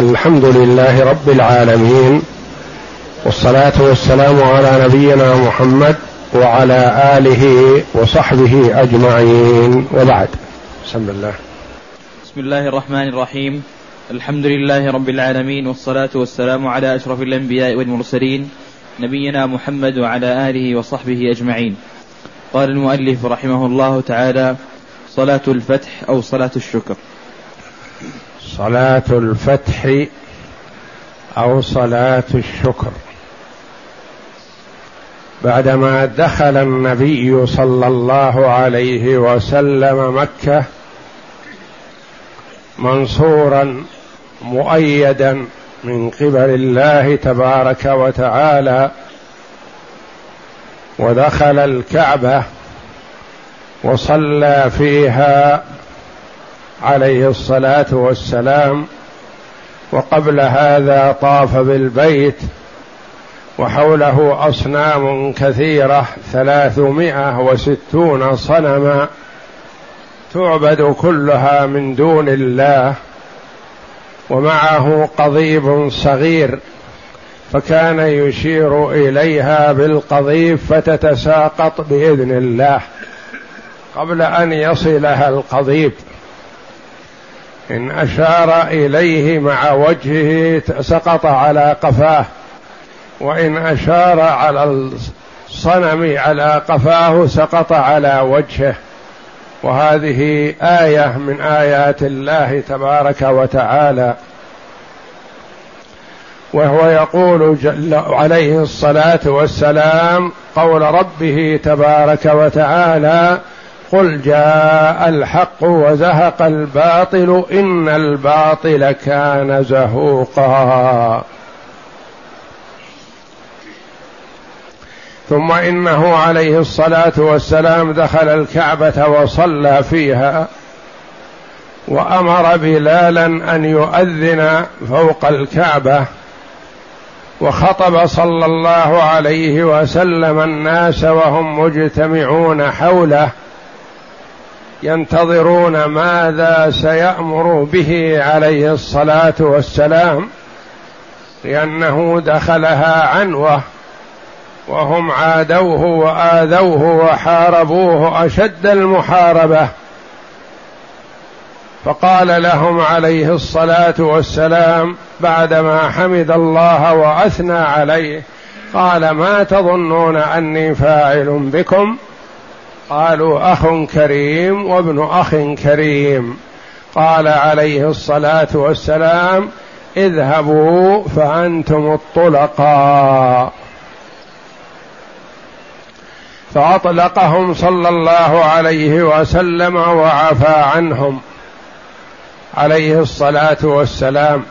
الحمد لله رب العالمين والصلاة والسلام على نبينا محمد وعلى آله وصحبه أجمعين وبعد. بسم الله. بسم الله الرحمن الرحيم. الحمد لله رب العالمين والصلاة والسلام على أشرف الأنبياء والمرسلين نبينا محمد وعلى آله وصحبه أجمعين. قال المؤلف رحمه الله تعالى صلاة الفتح أو صلاة الشكر. صلاة الفتح أو صلاة الشكر. بعدما دخل النبي صلى الله عليه وسلم مكة منصورا مؤيدا من قبل الله تبارك وتعالى ودخل الكعبة وصلى فيها عليه الصلاة والسلام وقبل هذا طاف بالبيت وحوله أصنام كثيرة ثلاثمائة وستون صنما تعبد كلها من دون الله ومعه قضيب صغير فكان يشير إليها بالقضيب فتتساقط بإذن الله قبل أن يصلها القضيب. إن أشار إليه مع وجهه سقط على قفاه وإن أشار على الصنم على قفاه سقط على وجهه. وهذه آية من آيات الله تبارك وتعالى. وهو يقول جل عليه الصلاة والسلام قول ربه تبارك وتعالى قل جاء الحق وزهق الباطل إن الباطل كان زهوقا. ثم إنه عليه الصلاة والسلام دخل الكعبة وصلى فيها وأمر بلالا أن يؤذن فوق الكعبة وخطب صلى الله عليه وسلم الناس وهم مجتمعون حوله ينتظرون ماذا سيأمر به عليه الصلاة والسلام لأنه دخلها عنوة وهم عادوه وآذوه وحاربوه أشد المحاربة. فقال لهم عليه الصلاة والسلام بعدما حمد الله وأثنى عليه قال ما تظنون أني فاعل بكم؟ قالوا أخ كريم وابن أخ كريم. قال عليه الصلاة والسلام اذهبوا فأنتم الطلقاء. فأطلقهم صلى الله عليه وسلم وعفى عنهم عليه الصلاة والسلام.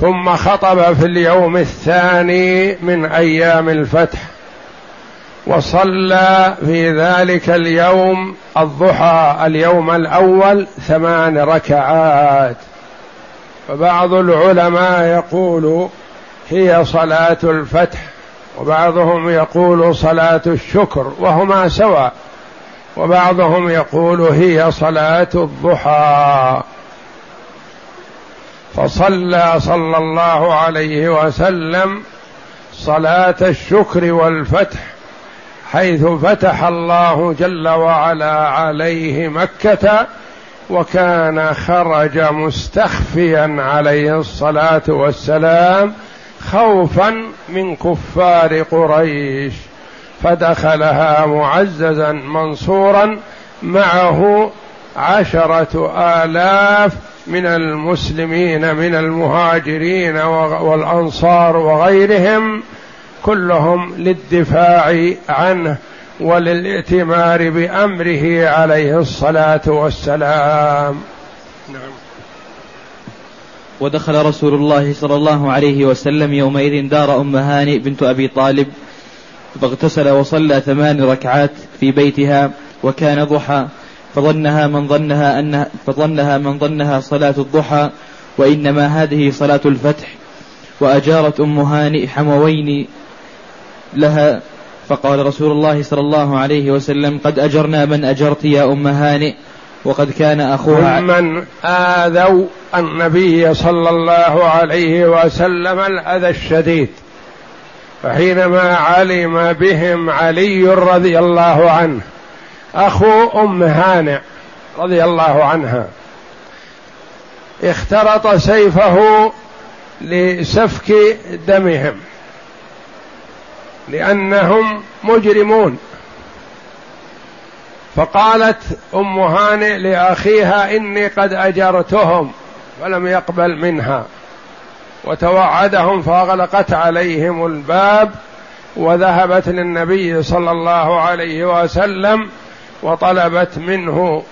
ثم خطب في اليوم الثاني من أيام الفتح. وصلى في ذلك اليوم الضحى اليوم الأول ثمان ركعات. فبعض العلماء يقول هي صلاة الفتح وبعضهم يقول صلاة الشكر وهما سواء. وبعضهم يقول هي صلاة الضحى. فصلى صلى الله عليه وسلم صلاة الشكر والفتح حيث فتح الله جل وعلا عليه مكة وكان خرج مستخفيا عليه الصلاة والسلام خوفا من كفار قريش فدخلها معززا منصورا معه عشرة آلاف من المسلمين من المهاجرين والأنصار وغيرهم كلهم للدفاع عنه وللائتمار بأمره عليه الصلاة والسلام. نعم. ودخل رسول الله صلى الله عليه وسلم يومئذ دار أم هانئ بنت أبي طالب فاغتسل وصلى ثمان ركعات في بيتها وكان ضحى فظنها من ظنها أنها فظنها من ظنها صلاة الضحى وإنما هذه صلاة الفتح وأجارت أم هانئ حموين لها. فقال رسول الله صلى الله عليه وسلم قد أجرنا من أجرت يا أم هانئ وقد كان أخوها ممن آذوا النبي صلى الله عليه وسلم الأذى الشديد. فحينما علم بهم علي رضي الله عنه أخو أم هانئ رضي الله عنها اخترط سيفه لسفك دمهم. لأنهم مجرمون. فقالت أم هانئ لأخيها إني قد أجرتهم فلم يقبل منها. وتوعدهم فاغلقت عليهم الباب وذهبت للنبي صلى الله عليه وسلم وطلبت منه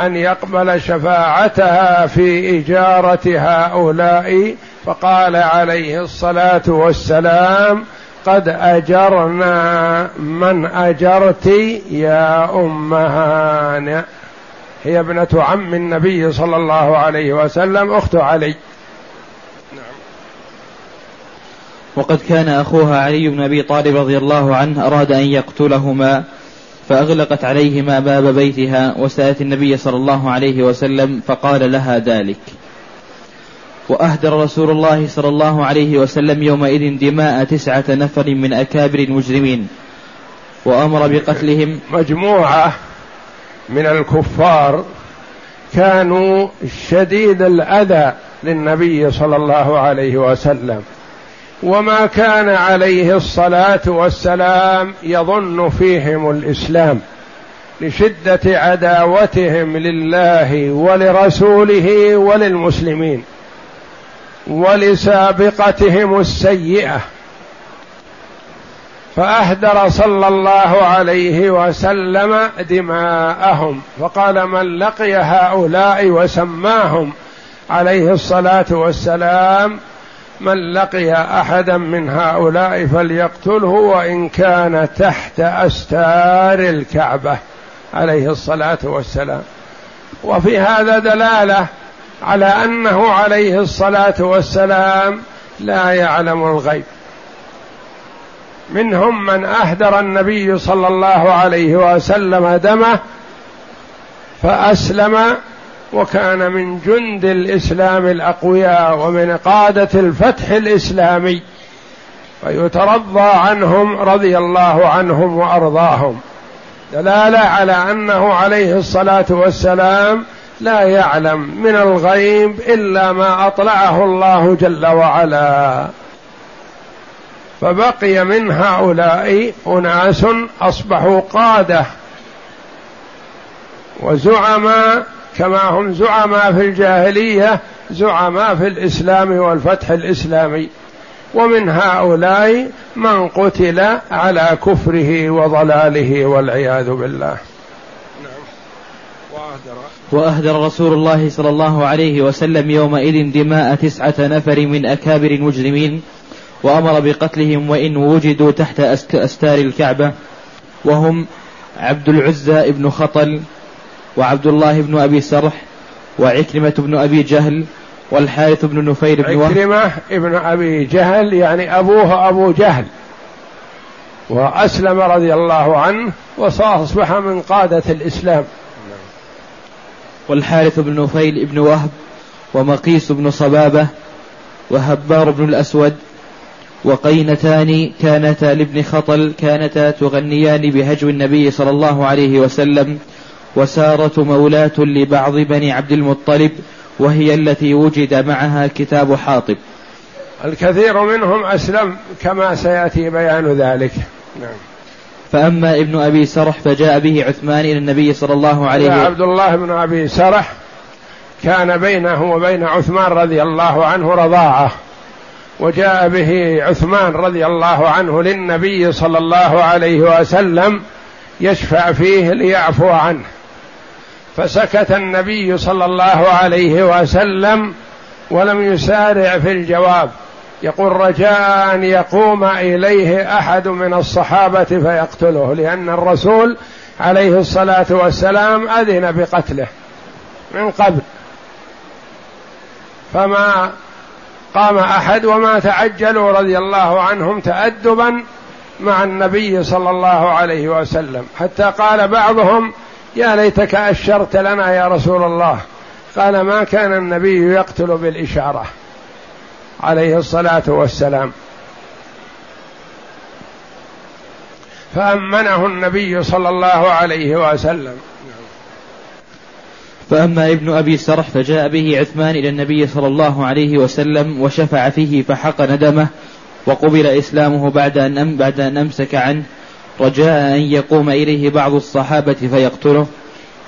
أن يقبل شفاعتها في إجارة هؤلاء. فقال عليه الصلاة والسلام قد أجرنا من أجرت يا ام هانئ هي ابنة عم النبي صلى الله عليه وسلم أخت علي. نعم. وقد كان أخوها علي بن أبي طالب رضي الله عنه أراد أن يقتلهما فأغلقت عليهما باب بيتها وسألت النبي صلى الله عليه وسلم فقال لها ذلك. وأهدر رسول الله صلى الله عليه وسلم يومئذ دماء تسعة نفر من أكابر المجرمين وأمر بقتلهم. مجموعة من الكفار كانوا شديد الأذى للنبي صلى الله عليه وسلم. وما كان عليه الصلاة والسلام يظن فيهم الإسلام لشدة عداوتهم لله ولرسوله وللمسلمين. ولسابقتهم السيئة. فأهدر صلى الله عليه وسلم دماءهم فقال من لقي هؤلاء وسماهم عليه الصلاة والسلام من لقي أحدا من هؤلاء فليقتله وإن كان تحت أستار الكعبة عليه الصلاة والسلام. وفي هذا دلالة على أنه عليه الصلاة والسلام لا يعلم الغيب. منهم من أهدر النبي صلى الله عليه وسلم دمه فأسلم وكان من جند الإسلام الأقوياء ومن قادة الفتح الإسلامي ويترضى عنهم رضي الله عنهم وأرضاهم. دلالة على أنه عليه الصلاة والسلام لا يعلم من الغيب إلا ما أطلعه الله جل وعلا. فبقي من هؤلاء أناس أصبحوا قادة وزعماء كما هم زعماء في الجاهلية زعماء في الإسلام والفتح الإسلامي. ومن هؤلاء من قتل على كفره وضلاله والعياذ بالله. وأهدر. رسول الله صلى الله عليه وسلم يومئذ دماء تسعة نفر من أكابر المجرمين وأمر بقتلهم وإن وجدوا تحت أستار الكعبة. وهم عبد العزى بن خطل وعبد الله بن أبي سرح وعكرمة بن أبي جهل والحارث بن نفير بن عكرمة ابن أبي جهل يعني أبوه أبو جهل. وأسلم رضي الله عنه وأصبح من قادة الإسلام. والحارث بن نفيل بن وهب ومقيس بن صبابة وهبار بن الأسود وقينتان كانتا لابن خطل كانتا تغنيان بهجو النبي صلى الله عليه وسلم وسارة مولاة لبعض بني عبد المطلب وهي التي وجد معها كتاب حاطب. الكثير منهم أسلم كما سيأتي بيان ذلك. نعم. فأما ابن أبي سرح فجاء به عثمان إلى النبي صلى الله عليه وسلم عبد الله بن أبي سرح كان بينه وبين عثمان رضي الله عنه رضاعة وجاء به عثمان رضي الله عنه للنبي صلى الله عليه وسلم يشفع فيه ليعفو عنه. فسكت النبي صلى الله عليه وسلم ولم يسارع في الجواب. يقول رجاء أن يقوم إليه أحد من الصحابة فيقتله لأن الرسول عليه الصلاة والسلام أذن بقتله من قبل. فما قام أحد وما تعجلوا رضي الله عنهم تادبا مع النبي صلى الله عليه وسلم. حتى قال بعضهم يا ليتك أشرت لنا يا رسول الله. قال ما كان النبي يقتل بالإشارة. عليه الصلاة والسلام. فأمنه النبي صلى الله عليه وسلم. فأما ابن أبي سرح فجاء به عثمان إلى النبي صلى الله عليه وسلم وشفع فيه فحقن دمه وقبل إسلامه بعد أن بعد أن أمسك عنه. رجاء أن يقوم إليه بعض الصحابة فيقتله.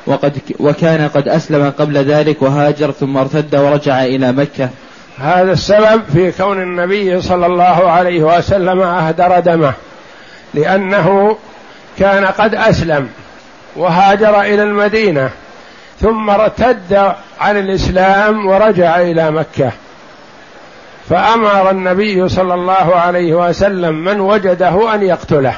وقد وكان قد أسلم قبل ذلك وهاجر ثم ارتد ورجع إلى مكة. هذا السبب في كون النبي صلى الله عليه وسلم أهدر دمه لأنه كان قد أسلم وهاجر إلى المدينة ثم ارتد عن الإسلام ورجع إلى مكة. فأمر النبي صلى الله عليه وسلم من وجده أن يقتله.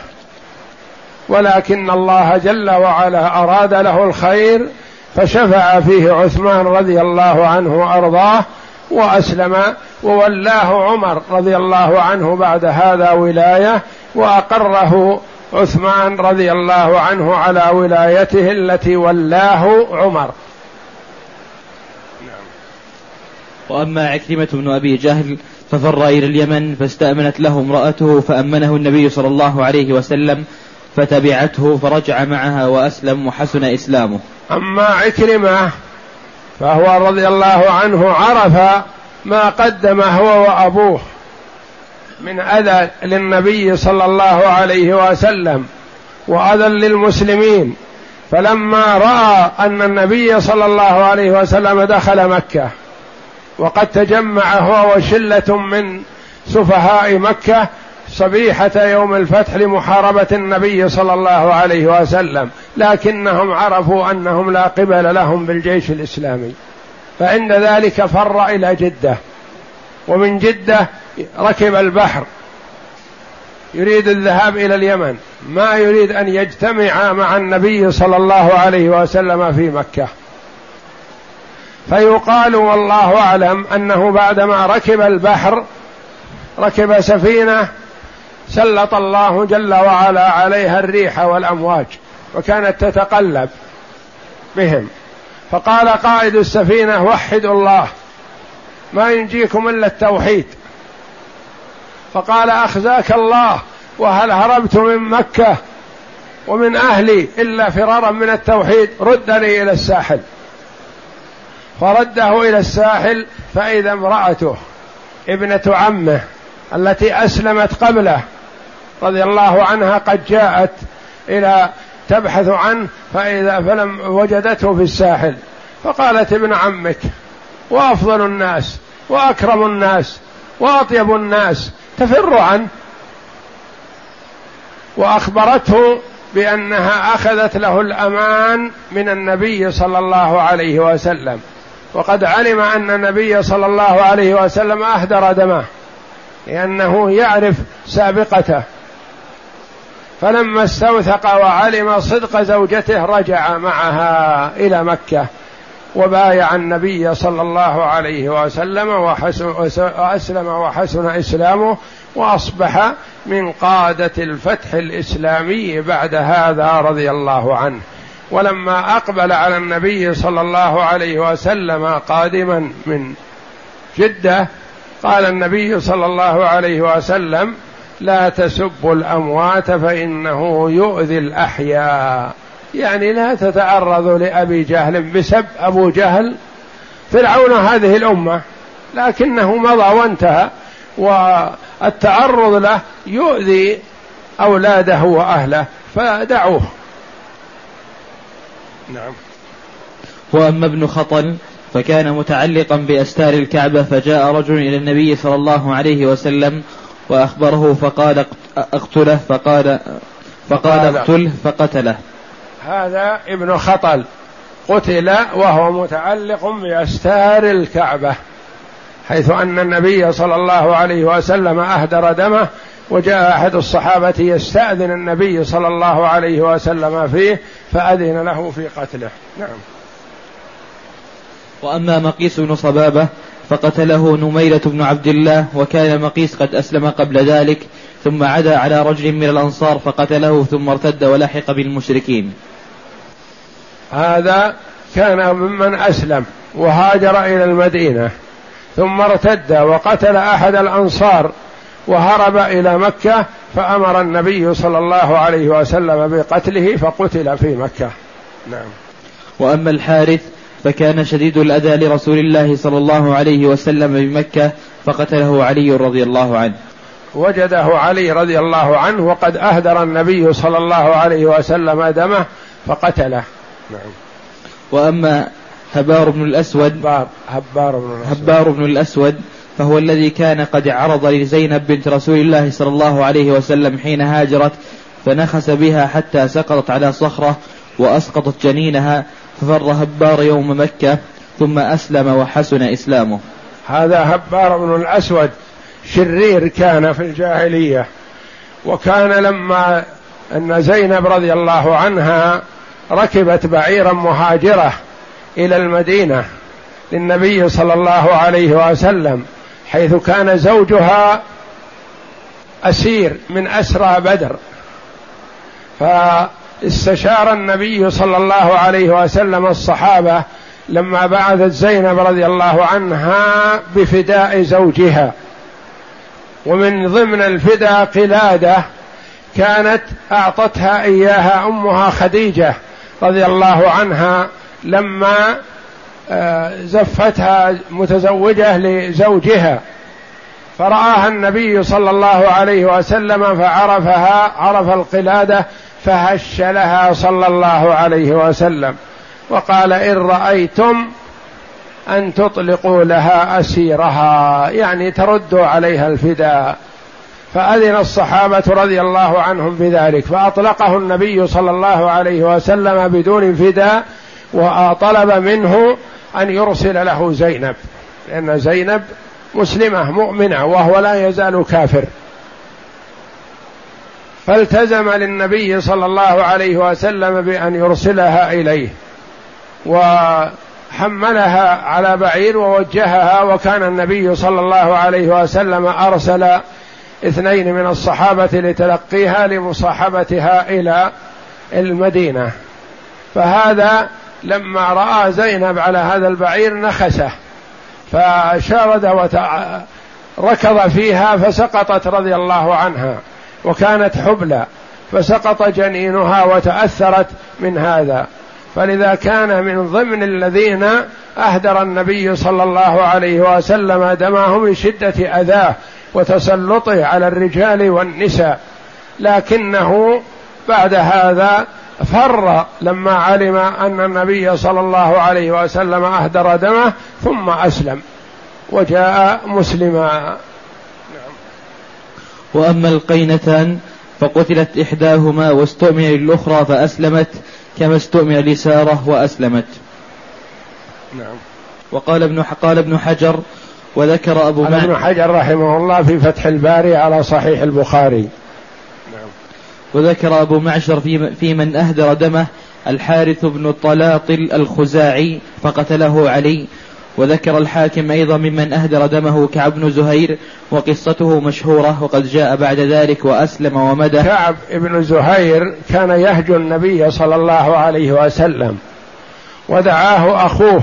ولكن الله جل وعلا أراد له الخير فشفع فيه عثمان رضي الله عنه وأرضاه وأسلم وولاه عمر رضي الله عنه بعد هذا ولاية وأقره عثمان رضي الله عنه على ولايته التي ولاه عمر. وأما عكرمة بن أبي جهل ففر إلى اليمن فاستأمنت له امرأته فأمنه النبي صلى الله عليه وسلم فتبعته فرجع معها وأسلم وحسن إسلامه. أما عكرمة فهو رضي الله عنه عرف ما قدم هو وأبوه من أذى للنبي صلى الله عليه وسلم وأذى للمسلمين. فلما رأى أن النبي صلى الله عليه وسلم دخل مكة وقد تجمع هو وشلة من سفهاء مكة صبيحة يوم الفتح لمحاربة النبي صلى الله عليه وسلم لكنهم عرفوا أنهم لا قبل لهم بالجيش الإسلامي. فعند ذلك فر إلى جدة ومن جدة ركب البحر. يريد الذهاب إلى اليمن ما يريد أن يجتمع مع النبي صلى الله عليه وسلم في مكة. فيقال والله أعلم أنه بعدما ركب البحر ركب سفينة سلط الله جل وعلا عليها الريح والأمواج وكانت تتقلب بهم. فقال قائد السفينة وحدوا الله ما ينجيكم إلا التوحيد. فقال أخزاك الله وهل هربت من مكة ومن أهلي إلا فرارا من التوحيد؟ ردني إلى الساحل. فرده إلى الساحل فإذا امرأته ابنة عمه التي أسلمت قبله رضي الله عنها قد جاءت إلى تبحث عنه فإذا فلم وجدته في الساحل. فقالت ابن عمك وأفضل الناس وأكرم الناس وأطيب الناس تفر عنه. وأخبرته بأنها أخذت له الأمان من النبي صلى الله عليه وسلم. وقد علم أن النبي صلى الله عليه وسلم أهدر دمه لأنه يعرف سابقته. فلما استوثق وعلم صدق زوجته رجع معها إلى مكة وبايع النبي صلى الله عليه وسلم وأسلم وحسن إسلامه وأصبح من قادة الفتح الإسلامي بعد هذا رضي الله عنه. ولما أقبل على النبي صلى الله عليه وسلم قادما من جدة قال النبي صلى الله عليه وسلم لا تسبوا الأموات فإنه يؤذي الأحياء. يعني لا تتعرضوا لأبي جهل بسب أبو جهل فرعون هذه الأمة لكنه مضى وانتهى والتعرض له يؤذي أولاده وأهله فدعوه. نعم. وأما ابن خطل فكان متعلقا بأستار الكعبة فجاء رجل إلى النبي صلى الله عليه وسلم وأخبره فقال اقتله فقال فقال. اقتله فقتله. هذا ابن خطل. قتل وهو متعلق بأستار الكعبة حيث أن النبي صلى الله عليه وسلم أهدر دمه وجاء أحد الصحابة يستأذن النبي صلى الله عليه وسلم فيه فأذن له في قتله. نعم. وأما مقيس بن صبابة فقتله نميرة بن عبد الله وكان مقيس قد أسلم قبل ذلك ثم عدا على رجل من الأنصار فقتله ثم ارتد ولحق بالمشركين. هذا كان ممن أسلم وهاجر إلى المدينة ثم ارتد وقتل أحد الأنصار وهرب إلى مكة فأمر النبي صلى الله عليه وسلم بقتله فقتل في مكة. نعم. وأما الحارث فكان شديد الأذى لرسول الله صلى الله عليه وسلم بمكة فقتله علي رضي الله عنه. وجده علي رضي الله عنه وقد أهدر النبي صلى الله عليه وسلم دمه فقتله. نعم. وأما هبار بن الأسود هبار هبار بن الأسود. هبار بن الأسود فهو الذي كان قد عرض لزينب بنت رسول الله صلى الله عليه وسلم حين هاجرت فنخس بها حتى سقطت على صخرة وأسقطت جنينها ففر هبار يوم مكة ثم أسلم وحسن إسلامه. هذا هبار بن الأسود شرير كان في الجاهلية وكان لما أن زينب رضي الله عنها ركبت بعيرا مهاجرة إلى المدينة للنبي صلى الله عليه وسلم حيث كان زوجها أسير من أسرى بدر. فاستشار النبي صلى الله عليه وسلم الصحابة لما بعثت زينب رضي الله عنها بفداء زوجها. ومن ضمن الفداء قلادة كانت أعطتها إياها أمها خديجة رضي الله عنها لما زفتها متزوجة لزوجها. فرآها النبي صلى الله عليه وسلم فعرفها عرف القلادة فهش لها صلى الله عليه وسلم. وقال إن رأيتم أن تطلقوا لها أسيرها يعني تردوا عليها الفداء. فأذن الصحابة رضي الله عنهم بذلك فأطلقه النبي صلى الله عليه وسلم بدون فداء وطلب منه أن يرسل له زينب. لأن زينب مسلمة مؤمنة وهو لا يزال كافر. فالتزم للنبي صلى الله عليه وسلم بأن يرسلها إليه وحملها على بعير ووجهها وكان النبي صلى الله عليه وسلم أرسل اثنين من الصحابة لتلقيها لمصاحبتها إلى المدينة. فهذا لما رأى زينب على هذا البعير نخسه فشارد ركض فيها فسقطت رضي الله عنها. وكانت حبلى فسقط جنينها وتأثرت من هذا. فلذا كان من ضمن الذين أهدر النبي صلى الله عليه وسلم دمه من شدة أذاه وتسلطه على الرجال والنساء. لكنه بعد هذا فر لما علم أن النبي صلى الله عليه وسلم أهدر دمه ثم أسلم. وجاء مسلما. وأما القينتان فقتلت إحداهما واستؤمن للأخرى فأسلمت كما استؤمن لسارة وأسلمت. نعم. وقال ابن قال ابن حجر وذكر أبو ابن حجر رحمه الله في فتح الباري على صحيح البخاري. وذكر أبو معشر في, في من أهدر دمه الحارث بن طلاطل الخزاعي فقتله علي وذكر الحاكم أيضا ممن أهدر دمه كعب بن زهير وقصته مشهورة وقد جاء بعد ذلك وأسلم ومدى كعب بن زهير كان يهجو النبي صلى الله عليه وسلم ودعاه أخوه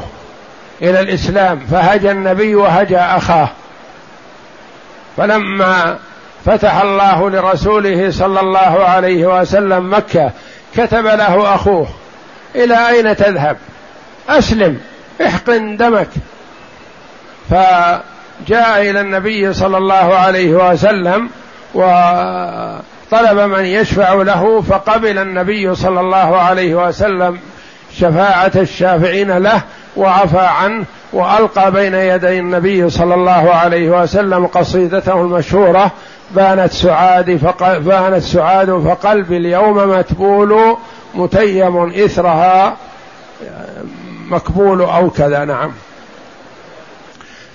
إلى الإسلام فهجى النبي وهجى أخاه. فلما فتح الله لرسوله صلى الله عليه وسلم مكة كتب له أخوه إلى أين تذهب؟ أسلم. احقن دمك. فجاء إلى النبي صلى الله عليه وسلم وطلب من يشفع له فقبل النبي صلى الله عليه وسلم شفاعة الشافعين له وعفى عنه وألقى بين يدي النبي صلى الله عليه وسلم قصيدته المشهورة بانت سعادي فق... بانت سعاد فقلبي اليوم متبول متيم إثرها مكبول أو كذا نعم.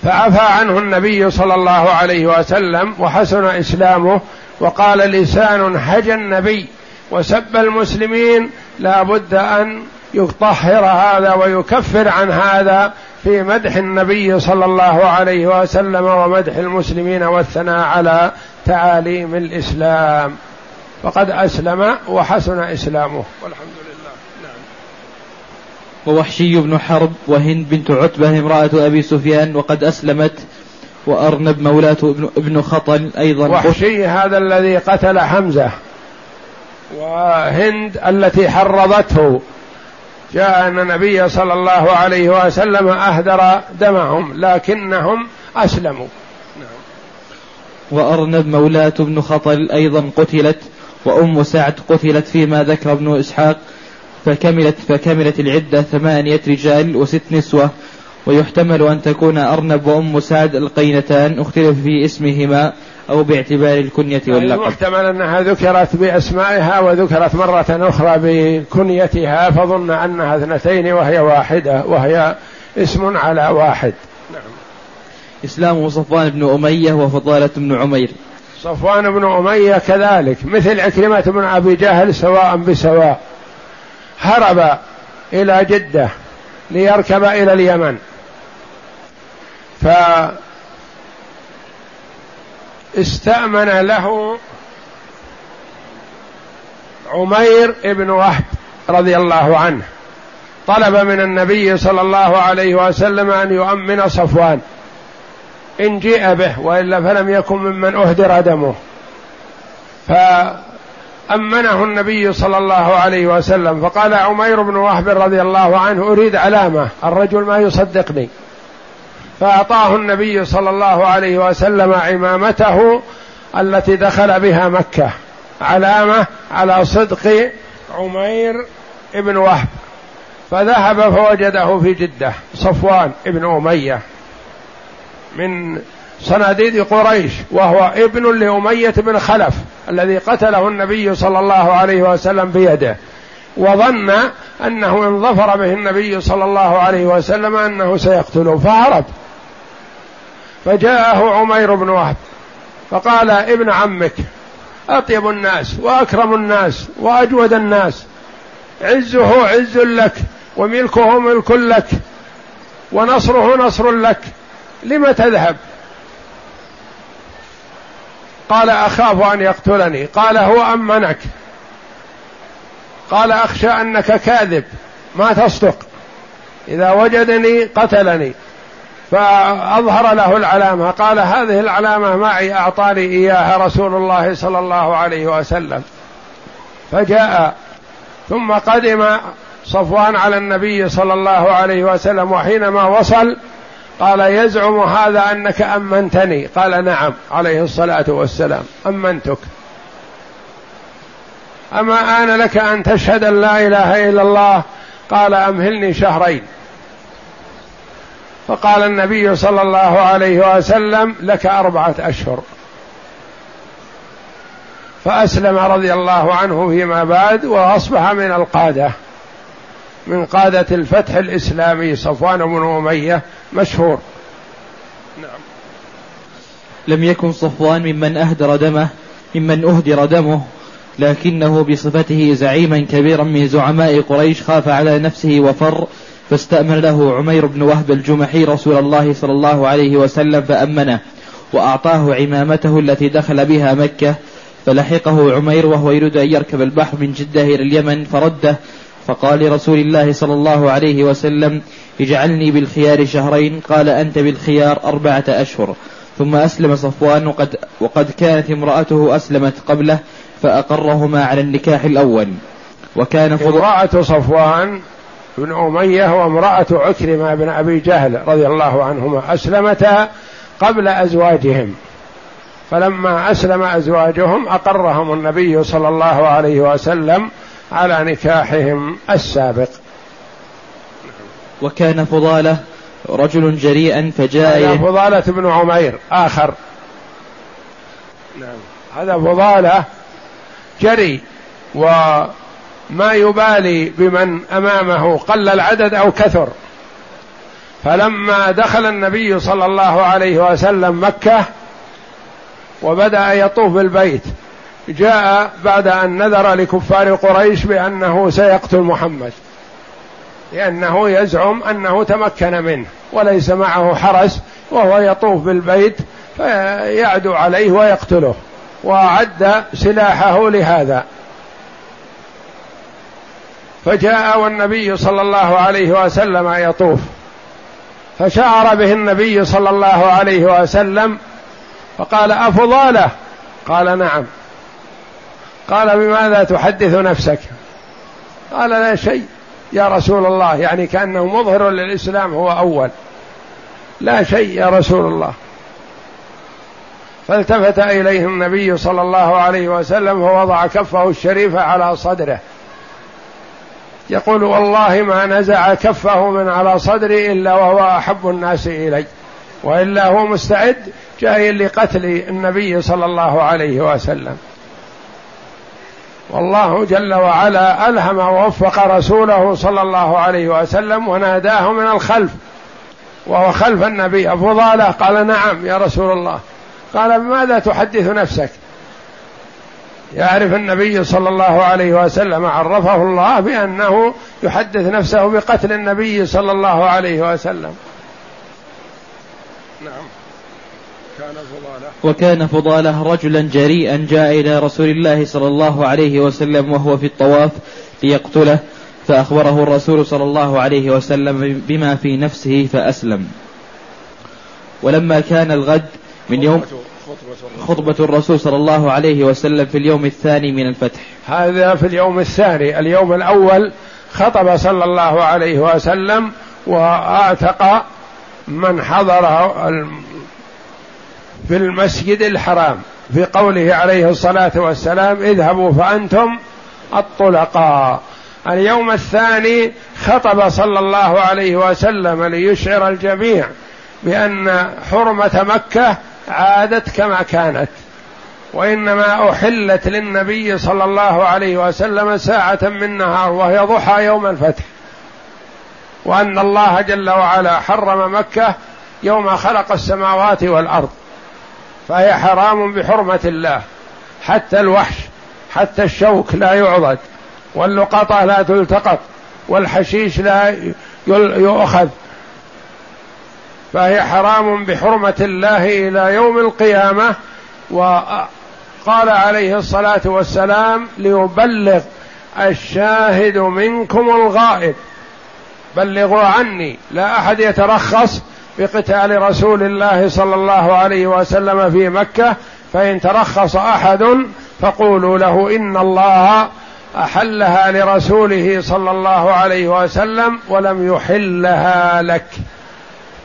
فعفى عنه النبي صلى الله عليه وسلم وحسن إسلامه وقال لسان هجى النبي وسب المسلمين لا بد أن يطهر هذا ويكفر عن هذا في مدح النبي صلى الله عليه وسلم ومدح المسلمين والثناء على تعاليم الإسلام. فقد أسلم وحسن إسلامه. والحمد لله. ووحشي بن حرب وهند بنت عتبة امرأة أبي سفيان وقد أسلمت وأرنب مولاة ابن, خطل أيضا. وحشي هذا الذي قتل حمزة. وهند التي حرضته. جاء أن النبي صلى الله عليه وسلم أهدر دمهم لكنهم أسلموا. نعم. وأرنب مولاة ابن خطل أيضا قتلت وأم سعد قتلت فيما ذكر ابن إسحاق فكملت فكملت العدة ثمانية رجال وست نسوة ويحتمل أن تكون أرنب وأم سعد القينتان اختلف في اسمهما أو باعتبار الكنية واللقب. يحتمل أنها ذكرت بأسمائها وذكرت مرة أخرى بكنيتها فظن أنها اثنتين وهي واحدة وهي اسم على واحد. نعم. إسلام صفوان بن أمية وفضالة بن عمير. صفوان بن أمية كذلك مثل عكرمة بن أبي جهل سواء بسواء. هرب إلى جدة ليركب إلى اليمن. فاستأمن له عمير بن وهب رضي الله عنه. طلب من النبي صلى الله عليه وسلم أن يؤمن صفوان. إن جيء به وإلا فلم يكن ممن أهدر دمه. فامنه النبي صلى الله عليه وسلم فقال عمير بن وهب رضي الله عنه أريد علامة الرجل ما يصدقني. فأعطاه النبي صلى الله عليه وسلم عمامته التي دخل بها مكة. علامة على صدق عمير بن وهب. فذهب فوجده في جدة صفوان بن أمية من صناديد قريش وهو ابن لأمية بن خلف الذي قتله النبي صلى الله عليه وسلم بيده. وظن أنه إن ظفر به النبي صلى الله عليه وسلم أنه سيقتله فهرب. فجاءه عمير بن وهب فقال ابن عمك أطيب الناس وأكرم الناس وأجود الناس عزه عز لك وملكه ملك لك ونصره نصر لك لم تذهب؟ قال أخاف أن يقتلني. قال هو أمنك. قال أخشى أنك كاذب. ما تصدق. إذا وجدني قتلني. فأظهر له العلامة. قال هذه العلامة معي أعطاني إياها رسول الله صلى الله عليه وسلم. فجاء. ثم قدم صفوان على النبي صلى الله عليه وسلم وحينما وصل قال يزعم هذا أنك أمنتني. قال نعم عليه الصلاة والسلام. أمنتك. أما آن لك أن تشهد أن لا إله إلا الله؟ قال أمهلني شهرين. فقال النبي صلى الله عليه وسلم لك أربعة أشهر. فأسلم رضي الله عنه فيما بعد وأصبح من القادة. من قادة الفتح الإسلامي صفوان بن أمية مشهور. نعم. لم يكن صفوان ممن أهدر دمه ممن أهدر دمه لكنه بصفته زعيما كبيرا من زعماء قريش خاف على نفسه وفر فاستأمن له عمير بن وهب الجمحي رسول الله صلى الله عليه وسلم فأمنه وأعطاه عمامته التي دخل بها مكة فلحقه عمير وهو يريد أن يركب البحر من جدة إلى اليمن فرده فقال لرسول الله صلى الله عليه وسلم اجعلني بالخيار شهرين قال أنت بالخيار أربعة أشهر. ثم أسلم صفوان وقد, وقد كانت امرأته أسلمت قبله فأقرهما على النكاح الأول. وكان امرأة صفوان بن أمية وامرأة عكرمة بن أبي جهل رضي الله عنهما أسلمتا قبل أزواجهم. فلما أسلم أزواجهم أقرهم النبي صلى الله عليه وسلم على نكاحهم السابق. وكان فضالة رجل جريئا فجاء فضالة بن عمير آخر. نعم. هذا فضالة جري و ما يبالي بمن أمامه قل العدد أو كثر. فلما دخل النبي صلى الله عليه وسلم مكة وبدأ يطوف بالبيت جاء بعد أن نذر لكفار قريش بأنه سيقتل محمد. لأنه يزعم أنه تمكن منه وليس معه حرس وهو يطوف بالبيت فيعدو عليه ويقتله وأعد سلاحه لهذا. فجاء والنبي صلى الله عليه وسلم يطوف. فشعر به النبي صلى الله عليه وسلم فقال أفضاله؟ قال نعم. قال بماذا تحدث نفسك? قال لا شيء. يا رسول الله. يعني كأنه مظهر للإسلام هو أول. لا شيء يا رسول الله. فالتفت إليه النبي صلى الله عليه وسلم ووضع كفه الشريفة على صدره. يقول والله ما نزع كفه من على صدري إلا وهو أحب الناس إلي. وإلا هو مستعد جاي لقتل النبي صلى الله عليه وسلم. والله جل وعلا ألهم ووفق رسوله صلى الله عليه وسلم وناداه من الخلف وهو خلف النبي أفضاله قال نعم يا رسول الله. قال بماذا تحدث نفسك؟ يعرف النبي صلى الله عليه وسلم عرفه الله بأنه يحدث نفسه بقتل النبي صلى الله عليه وسلم. نعم. كان فضالة. وكان فضالة رجلا جريئا جاء إلى رسول الله صلى الله عليه وسلم وهو في الطواف ليقتله فأخبره الرسول صلى الله عليه وسلم بما في نفسه فأسلم. ولما كان الغد من يوم خطبة الرسول. صلى الله عليه وسلم في اليوم الثاني من الفتح. هذا في اليوم الثاني. اليوم الأول خطب صلى الله عليه وسلم وأعتق من حضر في المسجد الحرام في قوله عليه الصلاة والسلام اذهبوا فأنتم الطلقاء. اليوم الثاني خطب صلى الله عليه وسلم ليشعر الجميع بأن حرمة مكة عادت كما كانت وإنما أحلت للنبي صلى الله عليه وسلم ساعة من نهار وهي ضحى يوم الفتح. وأن الله جل وعلا حرم مكة يوم خلق السماوات والأرض. فهي حرام بحرمة الله. حتى الوحش حتى الشوك لا يعضد واللقطة لا تلتقط والحشيش لا يؤخذ. فهي حرام بحرمة الله إلى يوم القيامة وقال عليه الصلاة والسلام ليبلغ الشاهد منكم الغائب. بلغوا عني لا أحد يترخص بقتال رسول الله صلى الله عليه وسلم في مكة فإن ترخص أحد فقولوا له إن الله أحلها لرسوله صلى الله عليه وسلم ولم يحلها لك.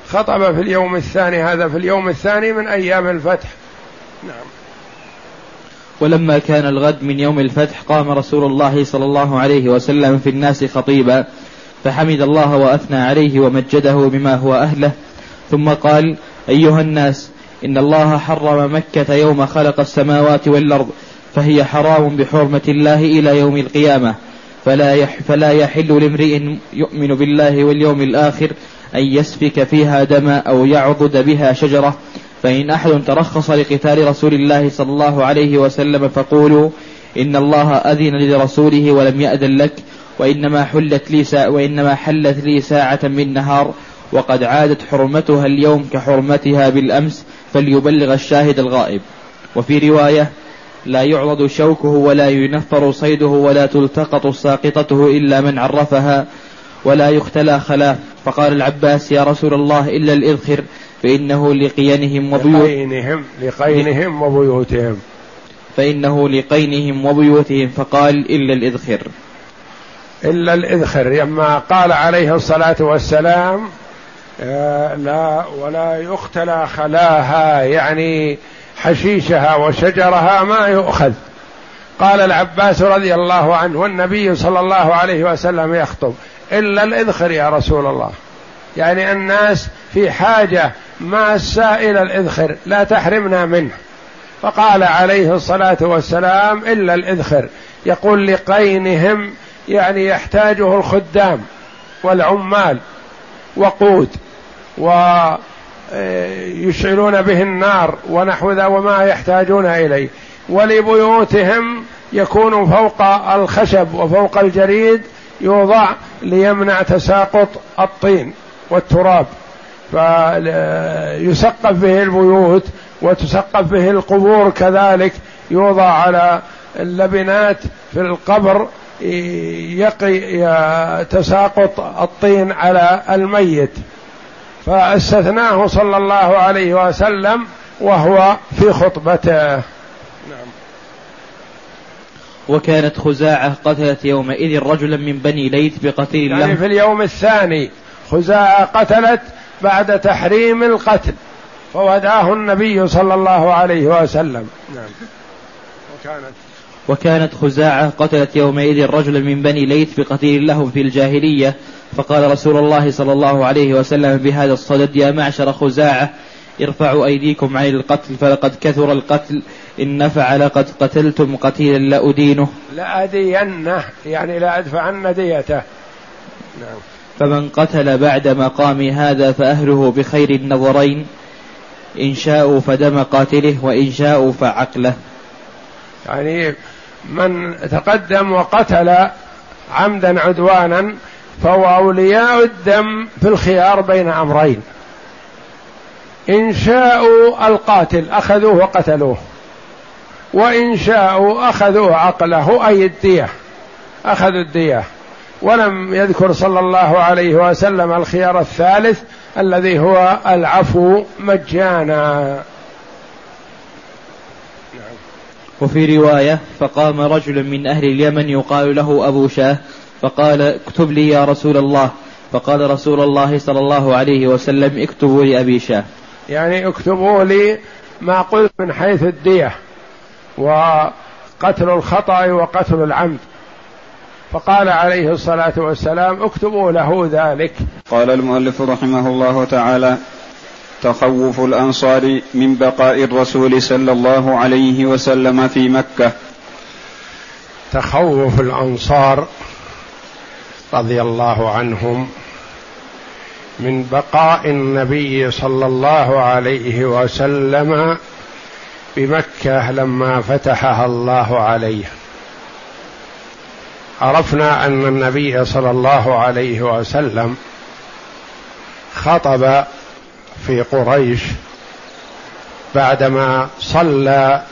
خطب في اليوم الثاني هذا في اليوم الثاني من أيام الفتح. نعم. ولما كان الغد من يوم الفتح قام رسول الله صلى الله عليه وسلم في الناس خطيبا فحمد الله وأثنى عليه ومجده بما هو أهله ثم قال أيها الناس إن الله حرم مكة يوم خلق السماوات والأرض فهي حرام بحرمة الله إلى يوم القيامة. فلا يح فلا يحل لامرئ يؤمن بالله واليوم الآخر أن يسفك فيها دما أو يعضد بها شجرة. فإن أحد ترخص لقتال رسول الله صلى الله عليه وسلم فقولوا إن الله أذن لرسوله ولم يأذن لك وإنما حلت لي ساعة وإنما حلت لي ساعة من نهار. وقد عادت حرمتها اليوم كحرمتها بالأمس فليبلغ الشاهد الغائب. وفي رواية لا يعرض شوكه ولا ينفر صيده ولا تلتقط ساقطته إلا من عرفها ولا يختلى خلاه فقال العباس يا رسول الله إلا الإذخر فإنه لقينهم وبيوت لقينهم لقينهم وبيوتهم. فإنه لقينهم وبيوتهم فقال إلا الإذخر إلا الإذخر لما قال عليه الصلاة والسلام لا ولا يختلى خلاها يعني حشيشها وشجرها ما يؤخذ. قال العباس رضي الله عنه والنبي صلى الله عليه وسلم يخطب إلا الإذخر يا رسول الله. يعني الناس في حاجة ما السائل الإذخر لا تحرمنا منه. فقال عليه الصلاة والسلام إلا الإذخر. يقول لقينهم يعني يحتاجه الخدام والعمال وقود. ويشعلون به النار ونحو ذا وما يحتاجون إليه. ولبيوتهم يكون فوق الخشب وفوق الجريد يوضع ليمنع تساقط الطين والتراب. فيسقف به البيوت وتسقف به القبور كذلك. يوضع على اللبنات في القبر يقي تساقط الطين على الميت. فاستثناه صلى الله عليه وسلم وهو في خطبته. نعم. وكانت خزاعة قتلت يومئذ رجلا من بني ليث بقتل يعني يعني في اليوم الثاني خزاعة قتلت بعد تحريم القتل فوداه النبي صلى الله عليه وسلم. نعم. وكانت وكانت خزاعة قتلت يومئذ رجلا من بني ليث بقتيل لهم في الجاهلية. فقال رسول الله صلى الله عليه وسلم بهذا الصدد يا معشر خزاعة ارفعوا أيديكم عن القتل فلقد كثر القتل. إن نفع لقد قتلتم قتيلا لأدينه. لأدينه يعني لأدفعن ديته نعم. فمن قتل بعد مقام هذا فأهله بخير النظرين. إن شاءوا فدم قاتله وإن شاءوا فعقله. يعني من تقدم وقتل عمدا عدوانا فهو أولياء الدم في الخيار بين أمرين. إن شاءوا القاتل أخذوه وقتلوه وإن شاءوا أخذوا عقله أي الدية أخذوا الدية. ولم يذكر صلى الله عليه وسلم الخيار الثالث الذي هو العفو مجانا. وفي رواية فقام رجل من أهل اليمن يقال له أبو شاه فقال اكتب لي يا رسول الله. فقال رسول الله صلى الله عليه وسلم اكتبوا لأبي شاه. يعني اكتبوا لي ما قلت من حيث الدية وقتل الخطأ وقتل العمد. فقال عليه الصلاة والسلام اكتبوا له ذلك. قال المؤلف رحمه الله تعالى تخوف الأنصار من بقاء الرسول صلى الله عليه وسلم في مكة. تخوف الأنصار رضي الله عنهم من بقاء النبي صلى الله عليه وسلم بمكة لما فتحها الله عليه. عرفنا أن النبي صلى الله عليه وسلم خطب في قريش بعدما صلى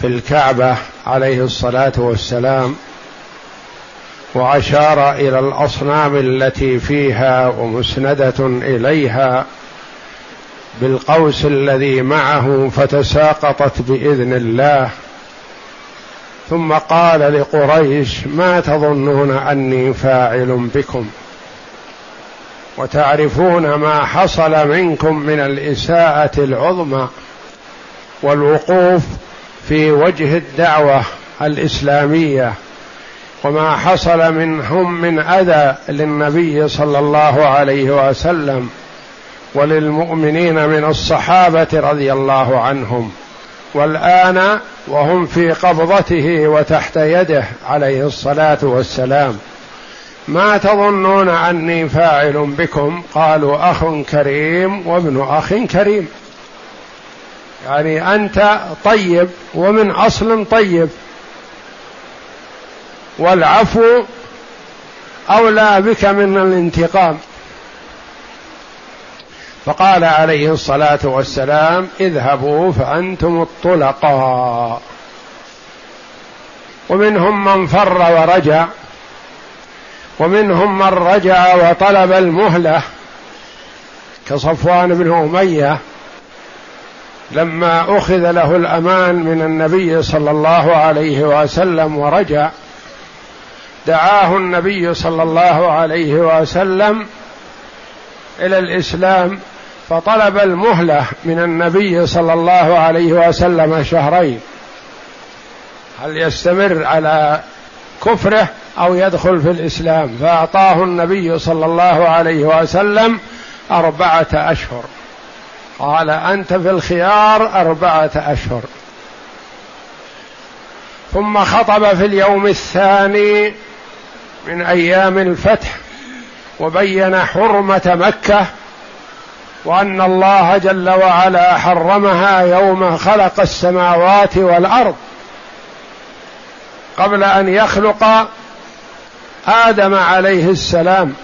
في الكعبة عليه الصلاة والسلام وأشار إلى الأصنام التي فيها ومسندة إليها بالقوس الذي معه فتساقطت بإذن الله ثم قال لقريش ما تظنون أني فاعل بكم؟ وتعرفون ما حصل منكم من الإساءة العظمى والوقوف في وجه الدعوة الإسلامية وما حصل منهم من أذى للنبي صلى الله عليه وسلم وللمؤمنين من الصحابة رضي الله عنهم والآن وهم في قبضته وتحت يده عليه الصلاة والسلام. ما تظنون أني فاعل بكم؟ قالوا أخ كريم وابن أخ كريم. يعني أنت طيب ومن أصل طيب. والعفو أولى بك من الانتقام. فقال عليه الصلاة والسلام اذهبوا فأنتم الطلقاء. ومنهم من فر ورجع. ومنهم من رجع وطلب المهلة كصفوان بن أمية لما أخذ له الأمان من النبي صلى الله عليه وسلم ورجع. دعاه النبي صلى الله عليه وسلم إلى الإسلام فطلب المهلة من النبي صلى الله عليه وسلم شهرين. هل يستمر على كفره أو يدخل في الإسلام. فأعطاه النبي صلى الله عليه وسلم أربعة أشهر. قال أنت في الخيار أربعة أشهر. ثم خطب في اليوم الثاني من أيام الفتح وبين حرمة مكة وأن الله جل وعلا حرمها يوم خلق السماوات والأرض. قبل أن يخلق آدم عليه السلام.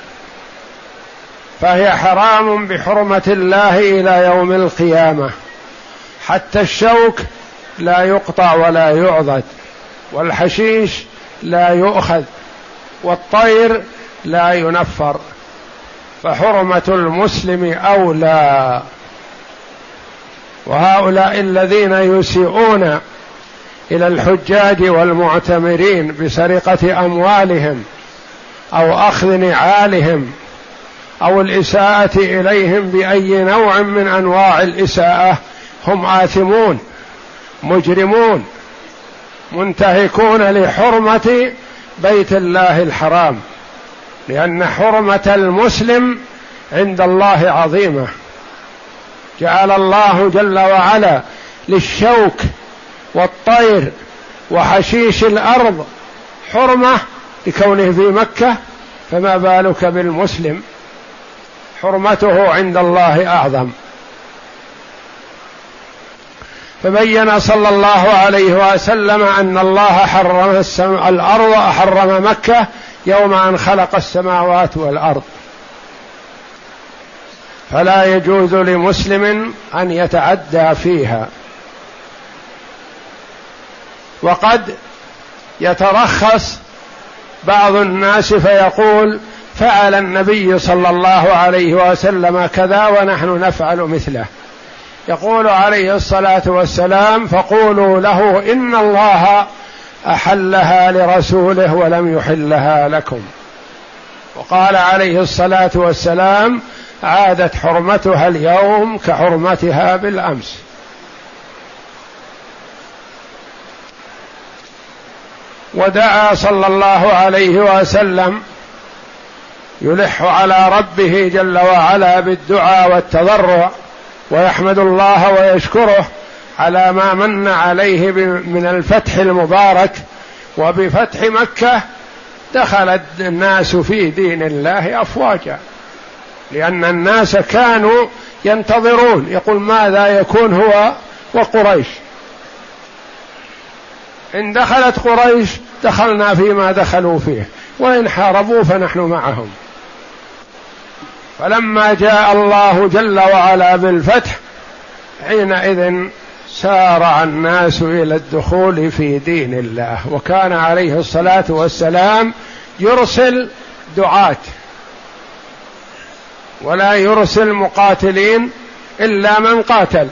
فهي حرام بحرمة الله إلى يوم القيامة. حتى الشوك لا يقطع ولا يعضد والحشيش لا يؤخذ والطير لا ينفر. فحرمة المسلم أولى. وهؤلاء الذين يسيئون إلى الحجاج والمعتمرين بسرقة أموالهم أو أخذ نعالهم أو الإساءة إليهم بأي نوع من أنواع الإساءة هم آثمون مجرمون منتهكون لحرمة بيت الله الحرام لأن حرمة المسلم عند الله عظيمة. جعل الله جل وعلا للشوك والطير وحشيش الأرض حرمة لكونه في مكة فما بالك بالمسلم؟ حرمته عند الله أعظم. فبين صلى الله عليه وسلم أن الله حرم الأرض حرم مكة يوم أن خلق السماوات والأرض. فلا يجوز لمسلم أن يتعدى فيها. وقد يترخص بعض الناس فيقول فعل النبي صلى الله عليه وسلم كذا ونحن نفعل مثله. يقول عليه الصلاة والسلام فقولوا له إن الله أحلها لرسوله ولم يحلها لكم. وقال عليه الصلاة والسلام عادت حرمتها اليوم كحرمتها بالأمس. ودعا صلى الله عليه وسلم يلح على ربه جل وعلا بالدعاء والتضرع ويحمد الله ويشكره على ما من عليه من الفتح المبارك وبفتح مكة دخل الناس في دين الله أفواجا. لأن الناس كانوا ينتظرون يقول ماذا يكون هو وقريش؟ إن دخلت قريش دخلنا فيما دخلوا فيه وإن حاربوا فنحن معهم. فلما جاء الله جل وعلا بالفتح حينئذ سارع الناس إلى الدخول في دين الله وكان عليه الصلاة والسلام يرسل دعاة. ولا يرسل مقاتلين إلا من قاتل.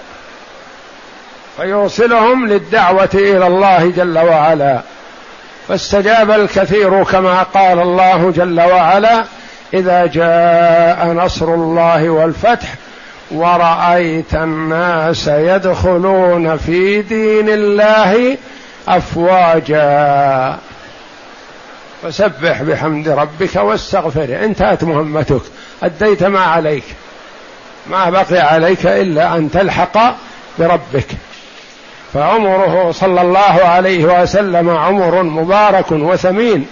فيرسلهم للدعوة إلى الله جل وعلا. فاستجاب الكثير كما قال الله جل وعلا إذا جاء نصر الله والفتح ورأيت الناس يدخلون في دين الله أفواجا. فسبح بحمد ربك واستغفره انتهت مهمتك. أديت ما عليك. ما بقي عليك إلا أن تلحق بربك. فعمره صلى الله عليه وسلم عمر مبارك وثمين.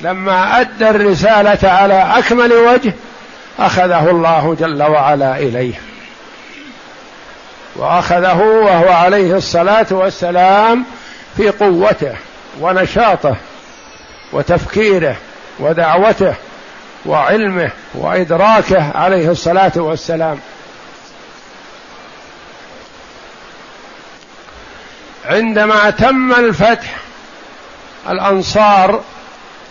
لما أدى الرسالة على أكمل وجه أخذه الله جل وعلا إليه. وأخذه وهو عليه الصلاة والسلام في قوته ونشاطه وتفكيره ودعوته وعلمه وإدراكه عليه الصلاة والسلام. عندما تم الفتح الأنصار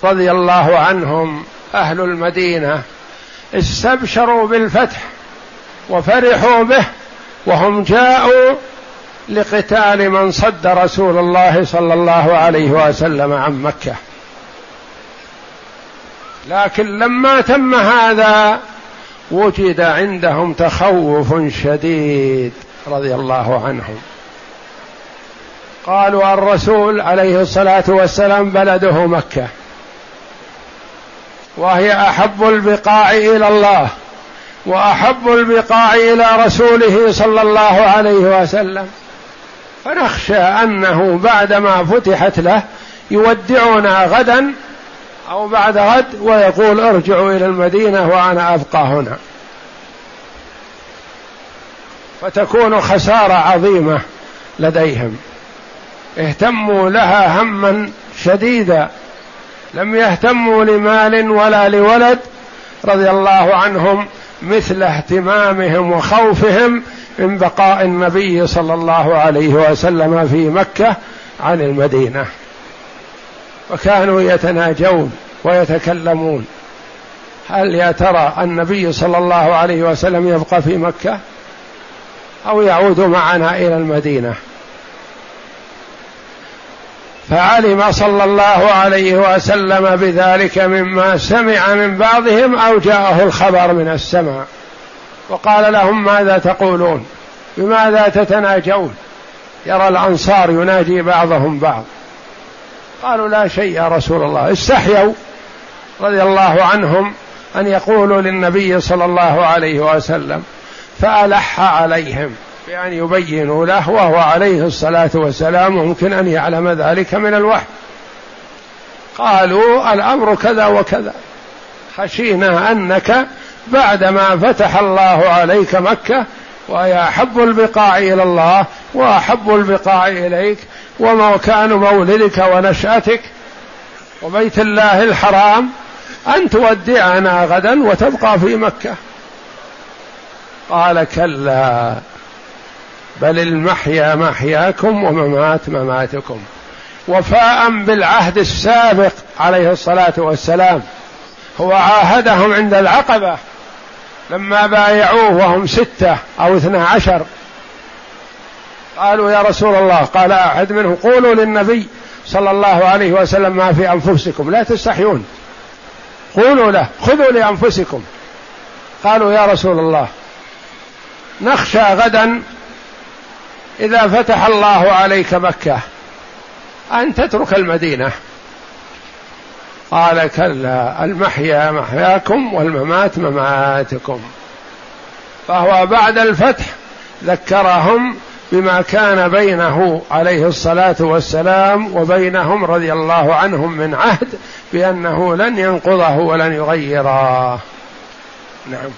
رضي الله عنهم أهل المدينة استبشروا بالفتح وفرحوا به وهم جاءوا لقتال من صد رسول الله صلى الله عليه وسلم عن مكة. لكن لما تم هذا وجد عندهم تخوف شديد رضي الله عنهم. قالوا الرسول عليه الصلاة والسلام بلده مكة. وهي أحب البقاع إلى الله وأحب البقاع إلى رسوله صلى الله عليه وسلم. فنخشى أنه بعدما فتحت له يودعنا غدا أو بعد غد ويقول ارجعوا إلى المدينة وأنا أبقى هنا. فتكون خسارة عظيمة لديهم. اهتموا لها هما شديدا. لم يهتموا لمال ولا لولد رضي الله عنهم مثل اهتمامهم وخوفهم من بقاء النبي صلى الله عليه وسلم في مكة عن المدينة. وكانوا يتناجون ويتكلمون. هل يا ترى النبي صلى الله عليه وسلم يبقى في مكة؟ أو يعود معنا إلى المدينة؟ فعلم صلى الله عليه وسلم بذلك مما سمع من بعضهم أو جاءه الخبر من السماء. وقال لهم ماذا تقولون؟ بماذا تتناجون؟ يرى الأنصار يناجي بعضهم بعض. قالوا لا شيء يا رسول الله. استحيوا رضي الله عنهم أن يقولوا للنبي صلى الله عليه وسلم فألح عليهم. بأن يبينوا له وهو عليه الصلاة والسلام ممكن أن يعلم ذلك من الوحي. قالوا الأمر كذا وكذا. خشينا أنك بعدما فتح الله عليك مكة وهي أحب البقاع إلى الله وأحب البقاع إليك ومكان مولدك ونشأتك وبيت الله الحرام أن تودعنا غدا وتبقى في مكة. قال كلا. بل المحيا محياكم وممات مماتكم. وفاء بالعهد السابق عليه الصلاة والسلام. هو عاهدهم عند العقبة لما بايعوه وهم ستة أو اثنا عشر. قالوا يا رسول الله قال احد منهم قولوا للنبي صلى الله عليه وسلم ما في أنفسكم. لا تستحيون. قولوا له خذوا لأنفسكم. قالوا يا رسول الله نخشى غدا إذا فتح الله عليك مكة أن تترك المدينة. قال كلا المحيا محياكم والممات مماتكم. فهو بعد الفتح ذكرهم بما كان بينه عليه الصلاة والسلام وبينهم رضي الله عنهم من عهد بأنه لن ينقضه ولن يغيره. نعم.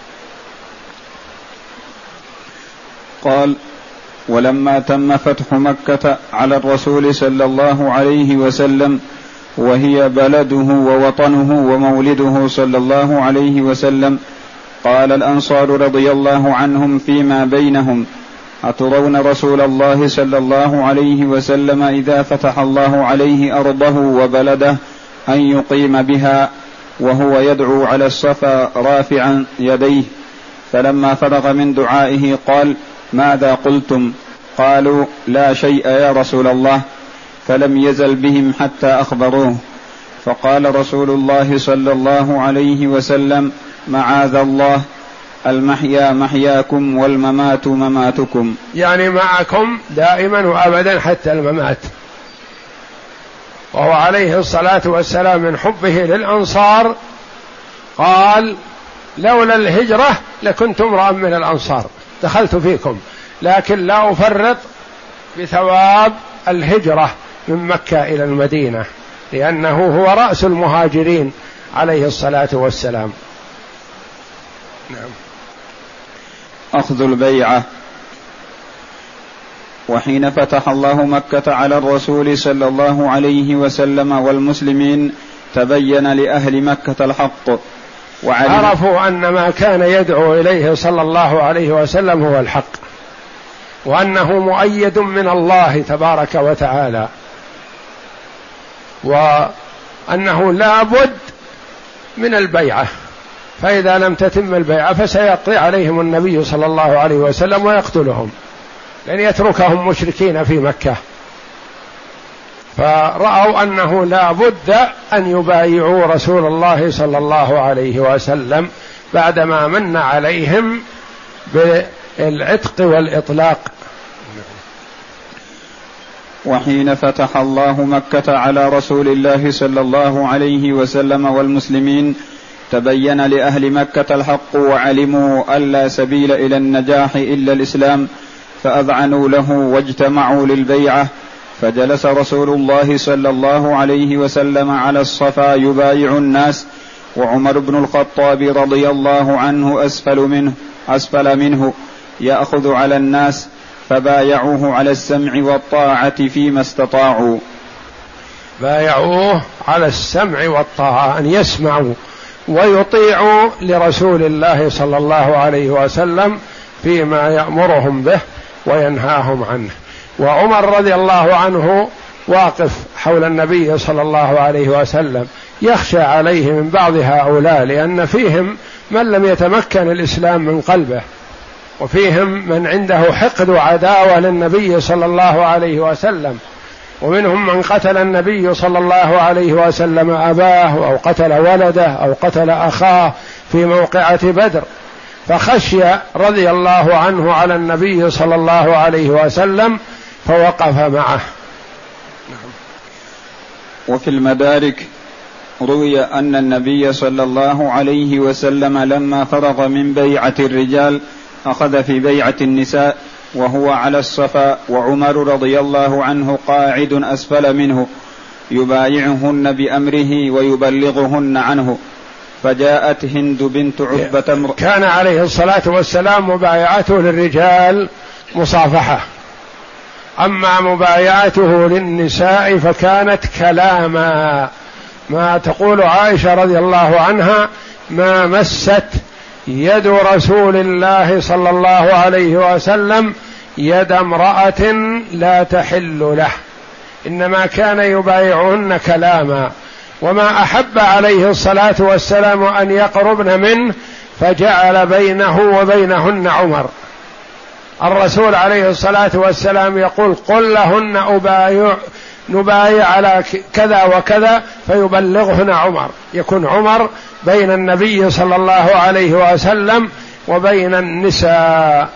قال ولما تم فتح مكة على الرسول صلى الله عليه وسلم وهي بلده ووطنه ومولده صلى الله عليه وسلم قال الأنصار رضي الله عنهم فيما بينهم أترون رسول الله صلى الله عليه وسلم إذا فتح الله عليه أرضه وبلده أن يقيم بها وهو يدعو على الصفا رافعا يديه. فلما فرغ من دعائه قال ماذا قلتم؟ قالوا لا شيء يا رسول الله. فلم يزل بهم حتى أخبروه. فقال رسول الله صلى الله عليه وسلم معاذ الله. المحيا محياكم والممات مماتكم. يعني معكم دائما وابدا حتى الممات. وهو عليه الصلاة والسلام من حبه للأنصار قال لولا الهجرة لكنت امرأ من الأنصار. دخلت فيكم لكن لا أفرط بثواب الهجرة من مكة إلى المدينة لأنه هو رأس المهاجرين عليه الصلاة والسلام. نعم. أخذ البيعة. وحين فتح الله مكة على الرسول صلى الله عليه وسلم والمسلمين تبين لأهل مكة الحق. عرفوا أن ما كان يدعو إليه صلى الله عليه وسلم هو الحق وأنه مؤيد من الله تبارك وتعالى وأنه لا بد من البيعة فإذا لم تتم البيعة فسيقضي عليهم النبي صلى الله عليه وسلم ويقتلهم لن يتركهم مشركين في مكة. فرأوا أنه لا بد أن يبايعوا رسول الله صلى الله عليه وسلم بعدما من عليهم بالعتق والإطلاق. وحين فتح الله مكة على رسول الله صلى الله عليه وسلم والمسلمين تبين لأهل مكة الحق وعلموا ألا سبيل إلى النجاح إلا الإسلام فأذعنوا له واجتمعوا للبيعة فجلس رسول الله صلى الله عليه وسلم على الصفا يبايع الناس وعمر بن الخطاب رضي الله عنه أسفل منه أسفل منه يأخذ على الناس فبايعوه على السمع والطاعة فيما استطاعوا. بايعوه على السمع والطاعة أن يسمعوا ويطيعوا لرسول الله صلى الله عليه وسلم فيما يأمرهم به وينهاهم عنه. وعمر رضي الله عنه واقف حول النبي صلى الله عليه وسلم يخشى عليه من بعض هؤلاء لأن فيهم من لم يتمكن الإسلام من قلبه وفيهم من عنده حقد وعداوة للنبي صلى الله عليه وسلم ومنهم من قتل النبي صلى الله عليه وسلم أباه أو قتل ولده أو قتل أخاه في موقعة بدر. فخشي رضي الله عنه على النبي صلى الله عليه وسلم فوقف معه. نعم. وفي المدارك روي أن النبي صلى الله عليه وسلم لما فرغ من بيعة الرجال أخذ في بيعة النساء وهو على الصفا وعمر رضي الله عنه قاعد أسفل منه يبايعهن بأمره ويبلغهن عنه. فجاءت هند بنت عتبة كان عليه الصلاة والسلام مبايعته للرجال مصافحة. أما مبايعته للنساء فكانت كلاما. ما تقول عائشة رضي الله عنها ما مست يد رسول الله صلى الله عليه وسلم يد امرأة لا تحل له. إنما كان يبايعهن كلاما. وما أحب عليه الصلاة والسلام أن يقربن منه فجعل بينه وبينهن عمر. الرسول عليه الصلاة والسلام يقول قل لهن ابايع نبايع على كذا وكذا فيبلغهن عمر. يكون عمر بين النبي صلى الله عليه وسلم وبين النساء.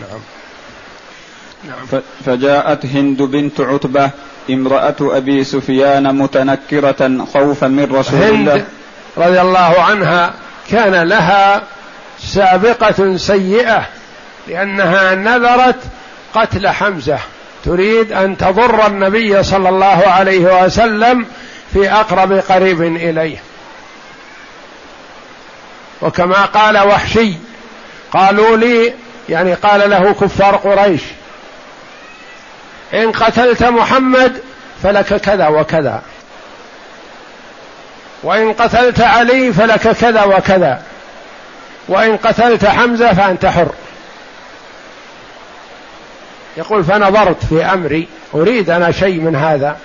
نعم. نعم. فجاءت هند بنت عتبة امرأة أبي سفيان متنكرة خوفا من رسول هند الله. رضي الله عنها كان لها سابقة سيئة لأنها نذرت قتل حمزة. تريد أن تضر النبي صلى الله عليه وسلم في أقرب قريب إليه. وكما قال وحشي قالوا لي يعني قال له كفار قريش إن قتلت محمد فلك كذا وكذا وإن قتلت علي فلك كذا وكذا وإن قتلت حمزة فأنت حر. يقول فنظرت في أمري أريد أنا شيء من هذا.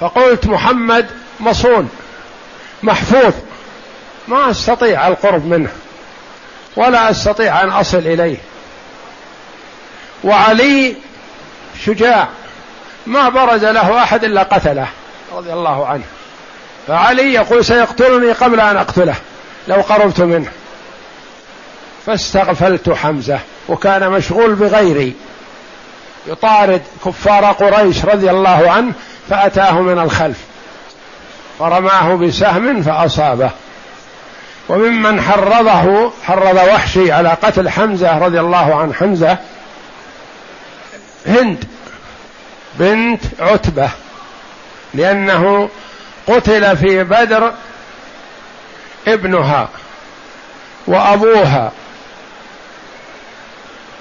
فقلت محمد مصون محفوظ ما أستطيع القرب منه ولا أستطيع أن أصل إليه. وعلي شجاع ما برز له أحد إلا قتله رضي الله عنه. فعلي يقول سيقتلني قبل أن أقتله لو قربت منه. فاستغفلت حمزة وكان مشغول بغيري. يطارد كفار قريش رضي الله عنه فأتاه من الخلف. فرماه بسهم فأصابه. وممن حرضه حرض وحشي على قتل حمزة رضي الله عن حمزة هند بنت عتبة لأنه قتل في بدر ابنها وأبوها.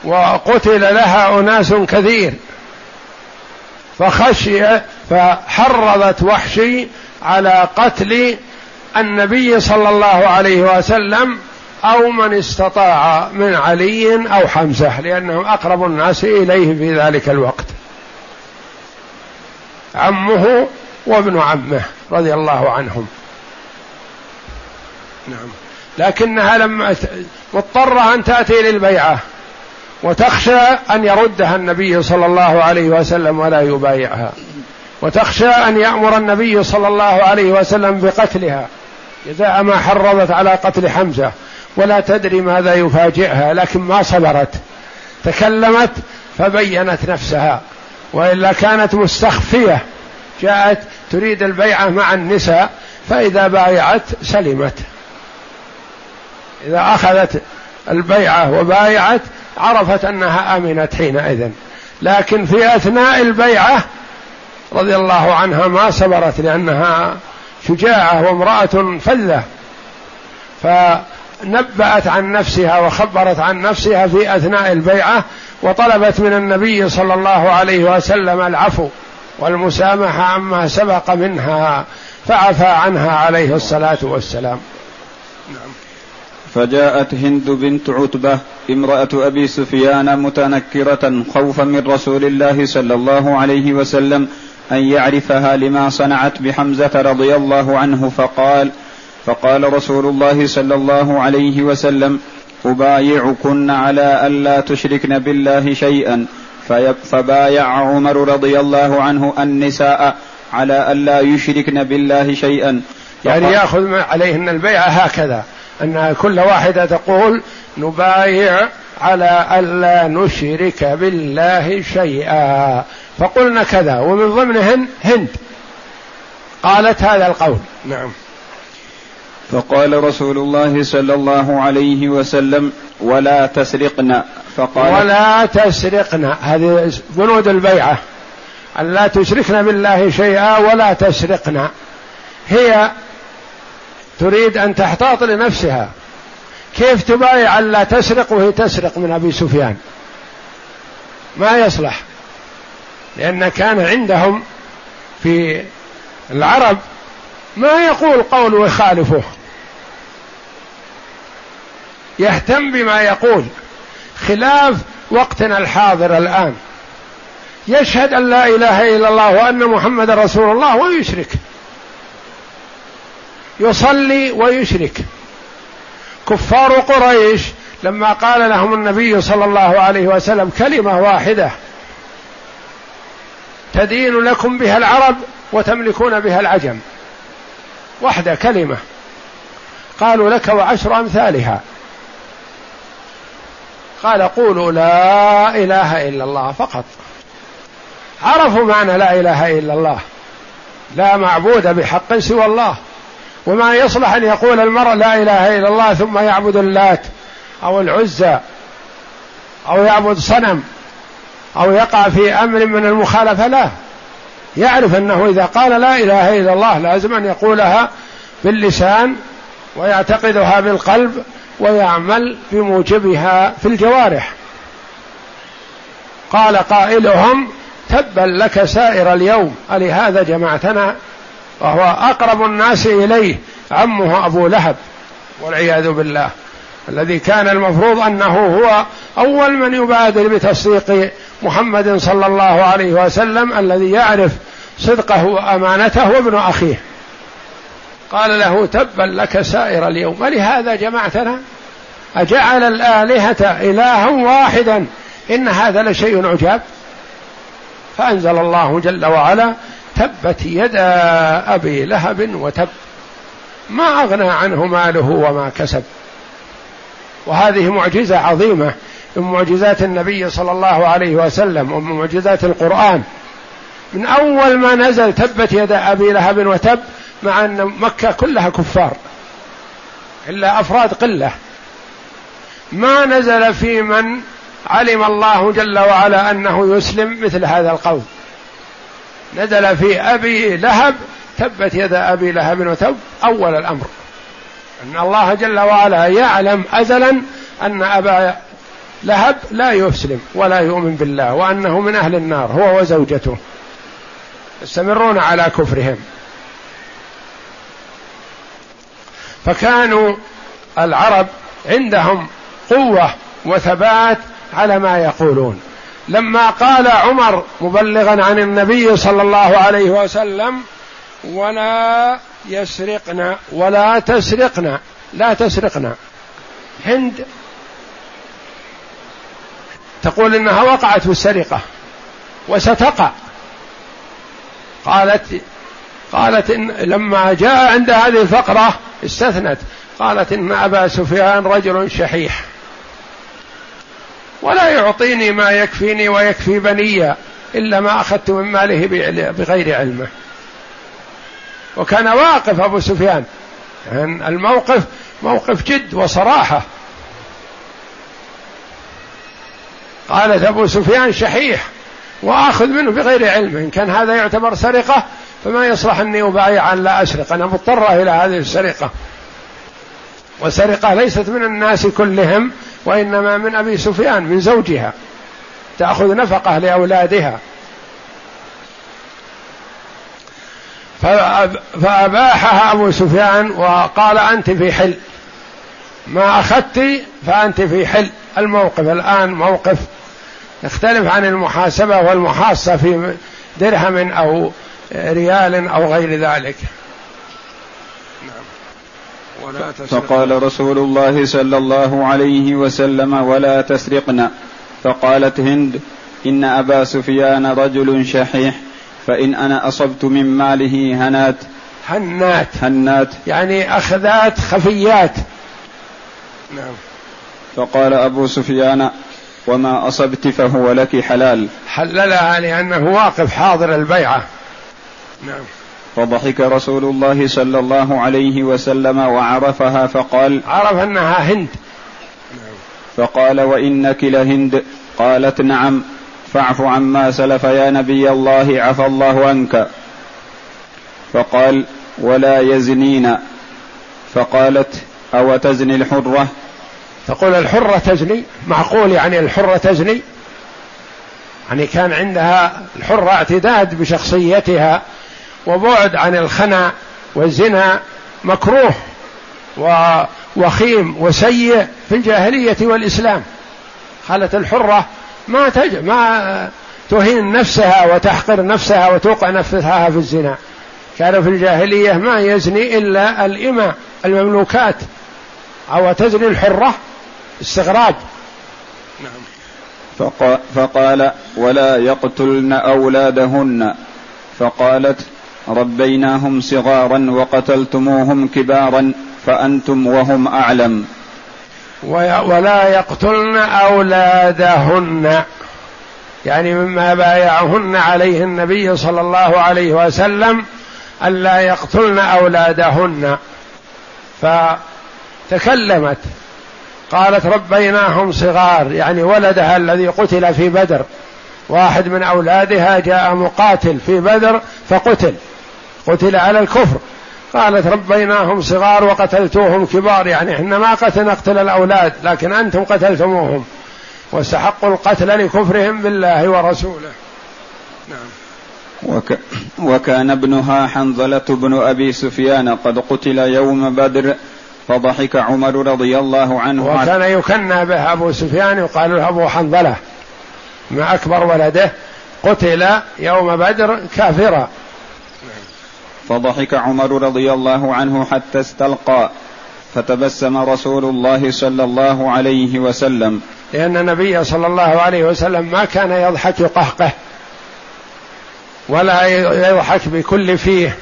وقتل لها أناس كثير. فخشي فحرضت وحشي على قتل النبي صلى الله عليه وسلم أو من استطاع من علي أو حمزة لأنهم أقرب الناس إليه في ذلك الوقت. عمه وابن عمه رضي الله عنهم. نعم. لكنها لما مضطرة أن تأتي للبيعة. وتخشى أن يردها النبي صلى الله عليه وسلم ولا يبايعها. وتخشى أن يأمر النبي صلى الله عليه وسلم بقتلها. جزاء ما حرضت على قتل حمزة. ولا تدري ماذا يفاجئها لكن ما صبرت. تكلمت فبينت نفسها. وإلا كانت مستخفية. جاءت تريد البيعه مع النساء فإذا بايعت سلمت. إذا أخذت البيعة وبايعت عرفت أنها آمنت حينئذ. لكن في أثناء البيعة رضي الله عنها ما صبرت لأنها شجاعة وامرأة فذه فنبأت عن نفسها وخبرت عن نفسها في أثناء البيعة وطلبت من النبي صلى الله عليه وسلم العفو والمسامحة عما سبق منها فعفى عنها عليه الصلاة والسلام. نعم. فجاءت هند بنت عتبة امرأة أبي سفيان متنكرة خوفا من رسول الله صلى الله عليه وسلم أن يعرفها لما صنعت بحمزة رضي الله عنه فقال فقال رسول الله صلى الله عليه وسلم أبايعكن على ألا تشركن بالله شيئا. فبايع عمر رضي الله عنه النساء على ألا يشركن بالله شيئا. يعني يأخذ عليهن البيعة هكذا. أن كل واحدة تقول نبايع على ألا نشرك بالله شيئا. فقلنا كذا ومن ضمنهن هند. قالت هذا القول. نعم. فقال رسول الله صلى الله عليه وسلم ولا تسرقن فقال ولا تسرقن هذه بنود البيعة. أن لا تشركن بالله شيئا ولا تسرقن هي تريد أن تحتاط لنفسها. كيف تبايع أن لا تسرق وهي تسرق من أبي سفيان؟ ما يصلح. لأن كان عندهم في العرب ما يقول قول ويخالفه يهتم بما يقول. خلاف وقتنا الحاضر الآن. يشهد أن لا إله إلا الله وأن محمد رسول الله ويشرك. يصلي ويشرك. كفار قريش لما قال لهم النبي صلى الله عليه وسلم كلمة واحدة تدين لكم بها العرب وتملكون بها العجم. واحدة كلمة. قالوا لك وعشر أمثالها. قال قولوا لا إله إلا الله فقط. عرفوا معنى لا إله إلا الله. لا معبود بحق سوى الله. وما يصلح أن يقول المرء لا إله إلا الله ثم يعبد اللات أو العزى أو يعبد صنم أو يقع في أمر من المخالفة لا. يعرف أنه إذا قال لا إله إلا الله لازم أن يقولها باللسان ويعتقدها بالقلب ويعمل بموجبها في الجوارح. قال قائلهم تبا لك سائر اليوم ألهذا جمعتنا وهو أقرب الناس إليه عمه أبو لهب والعياذ بالله الذي كان المفروض أنه هو أول من يبادر بتصديق محمد صلى الله عليه وسلم الذي يعرف صدقه وأمانته وابن أخيه. قال له تبا لك سائر اليوم. ولهذا جمعتنا أجعل الآلهة إلها واحدا إن هذا لشيء عجاب. فأنزل الله جل وعلا تبت يدا أبي لهب وتب. ما أغنى عنه ماله وما كسب. وهذه معجزة عظيمة من معجزات النبي صلى الله عليه وسلم ومن معجزات القرآن. من أول ما نزل تبت يدا أبي لهب وتب مع أن مكة كلها كفار. إلا أفراد قلة. ما نزل في من علم الله جل وعلا أنه يسلم مثل هذا القول نزل في أبي لهب تبت يد أبي لهب وتب أول الأمر. أن الله جل وعلا يعلم أزلا أن أبا لهب لا يسلم ولا يؤمن بالله وأنه من أهل النار هو وزوجته. يستمرون على كفرهم. فكانوا العرب عندهم قوة وثبات على ما يقولون. لما قال عمر مبلغا عن النبي صلى الله عليه وسلم ولا يسرقنا ولا تسرقنا لا تسرقنا. هند تقول إنها وقعت في السرقة وستقع. قالت قالت إن لما جاء عند هذه الفقرة استثنت قالت إن أبا سفيان رجل شحيح. ولا يعطيني ما يكفيني ويكفي بني إلا ما أخذت من ماله بغير علمه. وكان واقف أبو سفيان. يعني الموقف موقف جد وصراحة. قالت أبو سفيان شحيح وآخذ منه بغير علم. إن كان هذا يعتبر سرقة فما يصلح أني أبايع أن لا أسرق أنا مضطرة إلى هذه السرقة. وسرقة ليست من الناس كلهم وإنما من أبي سفيان من زوجها تأخذ نفقة لأولادها. فأباحها أبو سفيان وقال أنت في حل. ما أخذت فأنت في حل. الموقف الآن موقف يختلف عن المحاسبة والمحاصة في درهم أو ريال أو غير ذلك. ولا فقال رسول الله صلى الله عليه وسلم ولا تسرقن فقالت هند إن أبا سفيان رجل شحيح فإن أنا أصبت من ماله هنات. هنات. هنات. يعني أخذات خفيات. نعم. فقال أبو سفيان وما أصبت فهو لك حلال. حللها لأنه واقف حاضر البيعة. نعم. فضحك رسول الله صلى الله عليه وسلم وعرفها فقال عرف أنها هند. فقال وإنك لهند. قالت نعم. فاعف عما سلف يا نبي الله عفى الله عنك. فقال ولا يزنين. فقالت أو تزني الحرة؟ تقول الحرة تزني؟ معقول يعني الحرة تزني؟ يعني كان عندها الحرة اعتداد بشخصيتها. وبعد عن الخنا والزنا مكروه وخيم وسيء في الجاهلية والإسلام. خالة الحرة ما تج ما تهين نفسها وتحقر نفسها وتوقع نفسها في الزنا. كان في الجاهلية ما يزني إلا الإماء المملوكات. أو تزني الحرة؟ استغراب نعم. فقال ولا يقتلن أولادهن. فقالت ربيناهم صغارا وقتلتموهم كبارا فأنتم وهم أعلم. ولا يقتلن أولادهن. يعني مما بايعهن عليه النبي صلى الله عليه وسلم الا يقتلن أولادهن. فتكلمت. قالت ربيناهم صغار يعني ولدها الذي قتل في بدر. واحد من أولادها جاء مقاتل في بدر فقتل. قتل على الكفر. قالت ربيناهم صغار وقتلتوهم كبار يعني إحنا ما قتل نقتل الأولاد لكن أنتم قتلتموهم. واستحقوا القتل لكفرهم بالله ورسوله. نعم. وك وكان ابنها حنظلة بن أبي سفيان قد قتل يوم بدر فضحك عمر رضي الله عنه. وكان يكنى به أبو سفيان يقال له أبو حنظلة. ما أكبر ولده قتل يوم بدر كافرا. فضحك عمر رضي الله عنه حتى استلقى فتبسم رسول الله صلى الله عليه وسلم. لأن النبي صلى الله عليه وسلم ما كان يضحك يقهقه ولا يضحك بكل فيه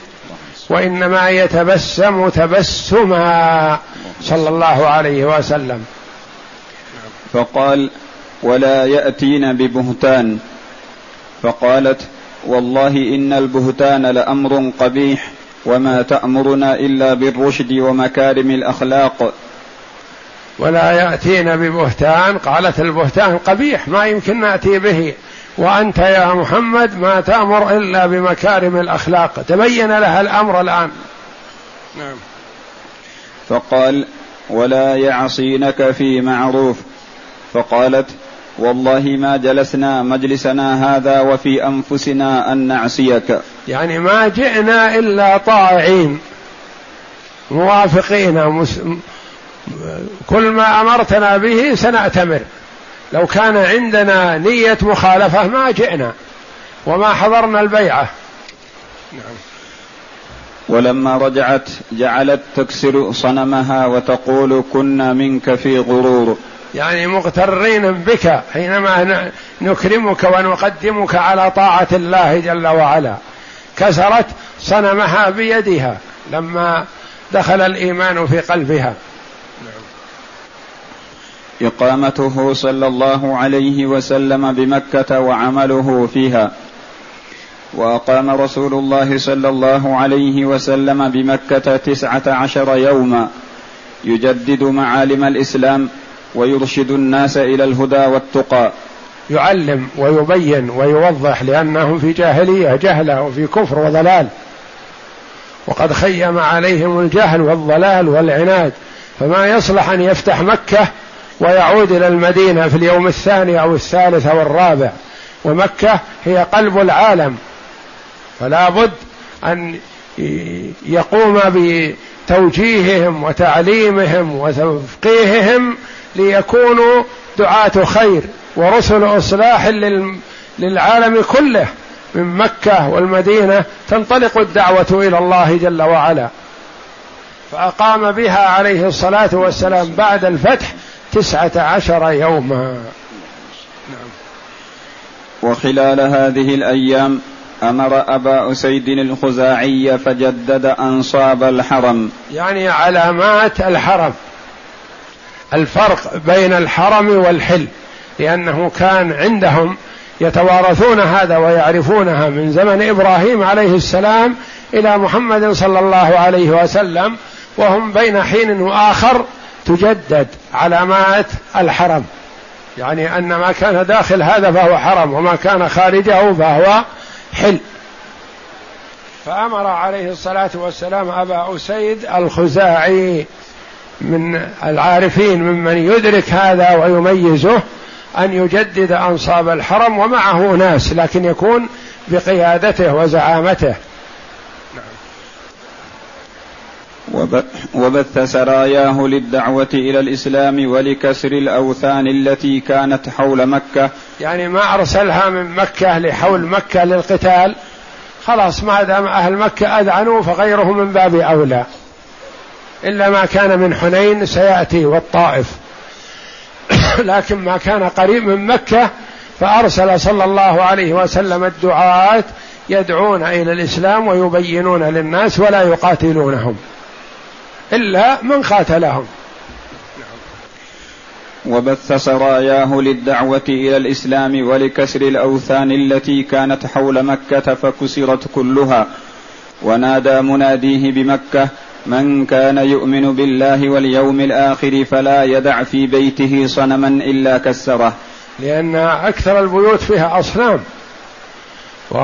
وإنما يتبسم تبسما صلى الله عليه وسلم. فقال ولا يأتين ببهتان. فقالت والله إن البهتان لأمر قبيح وما تأمرنا إلا بالرشد ومكارم الأخلاق. ولا يأتين ببهتان قالت البهتان قبيح ما يمكن نأتي به. وأنت يا محمد ما تأمر إلا بمكارم الأخلاق. تبين لها الأمر الآن. نعم. فقال ولا يعصينك في معروف. فقالت والله ما جلسنا مجلسنا هذا وفي أنفسنا أن نعصيك. يعني ما جئنا إلا طائعين موافقين مس... كل ما أمرتنا به سنأتمر. لو كان عندنا نية مخالفة ما جئنا وما حضرنا البيعة. نعم. ولما رجعت جعلت تكسر صنمها وتقول كنا منك في غرور. يعني مغترين بك حينما نكرمك ونقدمك على طاعة الله جل وعلا. كسرت صنمها بيدها لما دخل الإيمان في قلبها. إقامته صلى الله عليه وسلم بمكة وعمله فيها. وأقام رسول الله صلى الله عليه وسلم بمكة تسعة عشر يوما. يجدد معالم الإسلام ويرشد الناس إلى الهدى والتقى. يعلم ويبين ويوضح لانهم في جاهلية جهلة وفي كفر وضلال. وقد خيم عليهم الجهل والضلال والعناد. فما يصلح أن يفتح مكة ويعود إلى المدينة في اليوم الثاني أو الثالث أو الرابع. ومكة هي قلب العالم. فلا بد أن يقوم توجيههم وتعليمهم وتفقيههم ليكونوا دعاة خير ورسل إصلاح للعالم كله من مكة والمدينة تنطلق الدعوة إلى الله جل وعلا. فأقام بها عليه الصلاة والسلام بعد الفتح تسعة عشر يوما. نعم. وخلال هذه الأيام أمر أبا أسيد الخزاعي فجدد أنصاب الحرم. يعني علامات الحرم. الفرق بين الحرم والحل لأنه كان عندهم يتوارثون هذا ويعرفونها من زمن إبراهيم عليه السلام إلى محمد صلى الله عليه وسلم وهم بين حين وآخر تجدد علامات الحرم. يعني أن ما كان داخل هذا فهو حرم وما كان خارجه فهو حل. فأمر عليه الصلاة والسلام أبا أسيد الخزاعي من العارفين ممن يدرك هذا ويميزه أن يجدد أنصاب الحرم ومعه ناس لكن يكون بقيادته وزعامته. وبث سراياه للدعوة إلى الإسلام ولكسر الأوثان التي كانت حول مكة. يعني ما أرسلها من مكة لحول مكة للقتال خلاص ما دام أهل مكة أذعنوا فغيره من باب أولى. إلا ما كان من حنين سيأتي والطائف. لكن ما كان قريب من مكة فأرسل صلى الله عليه وسلم الدعاة يدعون إلى الإسلام ويبينون للناس ولا يقاتلونهم إلا من قاتلهم. وبث سراياه للدعوة إلى الإسلام ولكسر الأوثان التي كانت حول مكة فكسرت كلها. ونادى مناديه بمكة من كان يؤمن بالله واليوم الآخر فلا يدع في بيته صنما إلا كسره. لأن أكثر البيوت فيها أصنام. و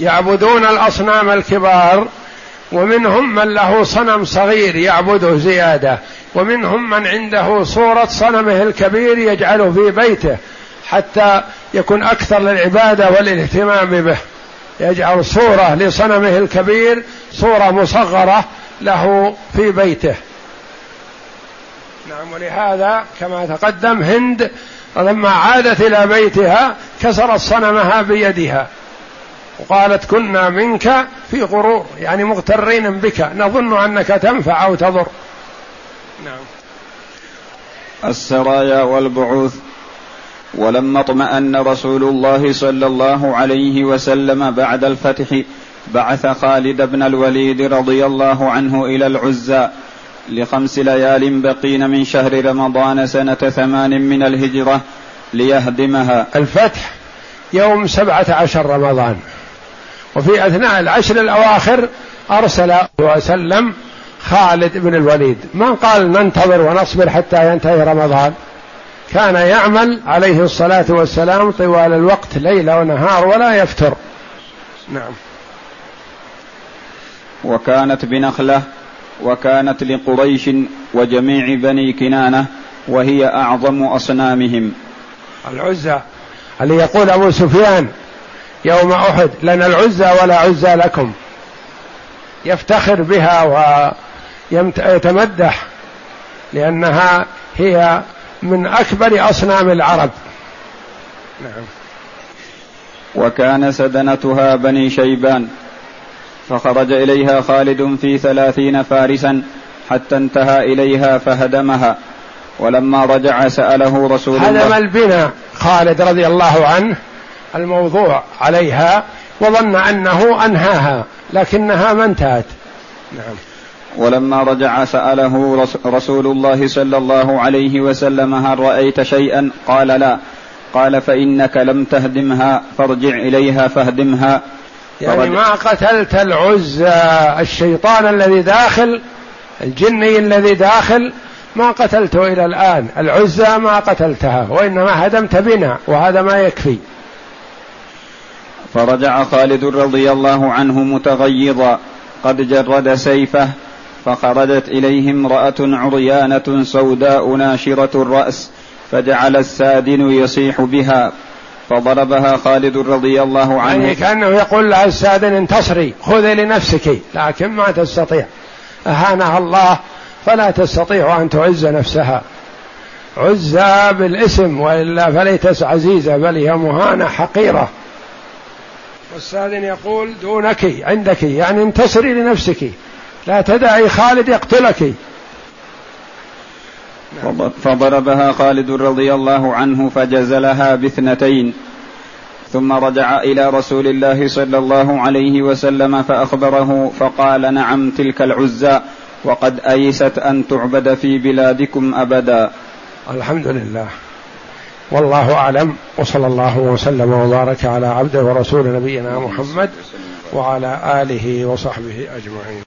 يعبدون الأصنام الكبار ومنهم من له صنم صغير يعبده زيادة ومنهم من عنده صورة صنمه الكبير يجعله في بيته حتى يكون أكثر للعبادة والاهتمام به. يجعل صورة لصنمه الكبير صورة مصغرة له في بيته. نعم ولهذا كما تقدم هند لما عادت إلى بيتها كسرت صنمها بيدها وقالت كنا منك في غرور يعني مغترين بك نظن أنك تنفع أو تضر. نعم. السرايا والبعوث. ولما اطمأن رسول الله صلى الله عليه وسلم بعد الفتح بعث خالد بن الوليد رضي الله عنه إلى العزى لخمس ليال بقين من شهر رمضان سنة ثمان من الهجرة ليهدمها. الفتح يوم سبعة عشر رمضان. وفي أثناء العشر الأواخر أرسل وسلم خالد بن الوليد. ما قال ننتظر ونصبر حتى ينتهي رمضان؟ كان يعمل عليه الصلاة والسلام طوال الوقت ليل ونهار ولا يفتر. نعم. وكانت بنخلة وكانت لقريش وجميع بني كنانة وهي أعظم أصنامهم. العزى اللي يقول أبو سفيان يوم أحد لنا العزى ولا عزى لكم. يفتخر بها ويتمدح لأنها هي من أكبر أصنام العرب. نعم. وكان سدنتها بني شيبان فخرج إليها خالد في ثلاثين فارسا حتى انتهى إليها فهدمها. ولما رجع سأله رسول الله هدم البناء خالد رضي الله عنه الموضوع عليها وظن أنه أنهاها لكنها ما انتهت. نعم. ولما رجع سأله رسول الله صلى الله عليه وسلم هل رأيت شيئا؟ قال لا. قال فإنك لم تهدمها فارجع إليها فاهدمها. يعني ما قتلت العزى الشيطان الذي داخل الجني الذي داخل ما قتلته إلى الآن. العزى ما قتلتها وإنما هدمت بنا وهذا ما يكفي. فرجع خالد رضي الله عنه متغيظا. قد جرد سيفه فخرجت إليه امرأة عريانة سوداء ناشرة الرأس فجعل السادن يصيح بها فضربها خالد رضي الله عنه. يعني كأنه يقول لها السادن انتصري خذي لنفسك لكن ما تستطيع. أهانها الله فلا تستطيع أن تعز نفسها. عزى بالاسم وإلا فليست عزيزه بل هي مهانة حقيرة. والسادن يقول دونك عندك يعني انتصري لنفسك. لا تدعي خالد يقتلك. فضربها خالد رضي الله عنه فجزلها باثنتين. ثم رجع إلى رسول الله صلى الله عليه وسلم فأخبره فقال نعم تلك العزى وقد أيست أن تعبد في بلادكم أبدا. الحمد لله. والله أعلم. وصلى الله وسلم وبارك على عبده ورسول نبينا محمد وعلى آله وصحبه أجمعين.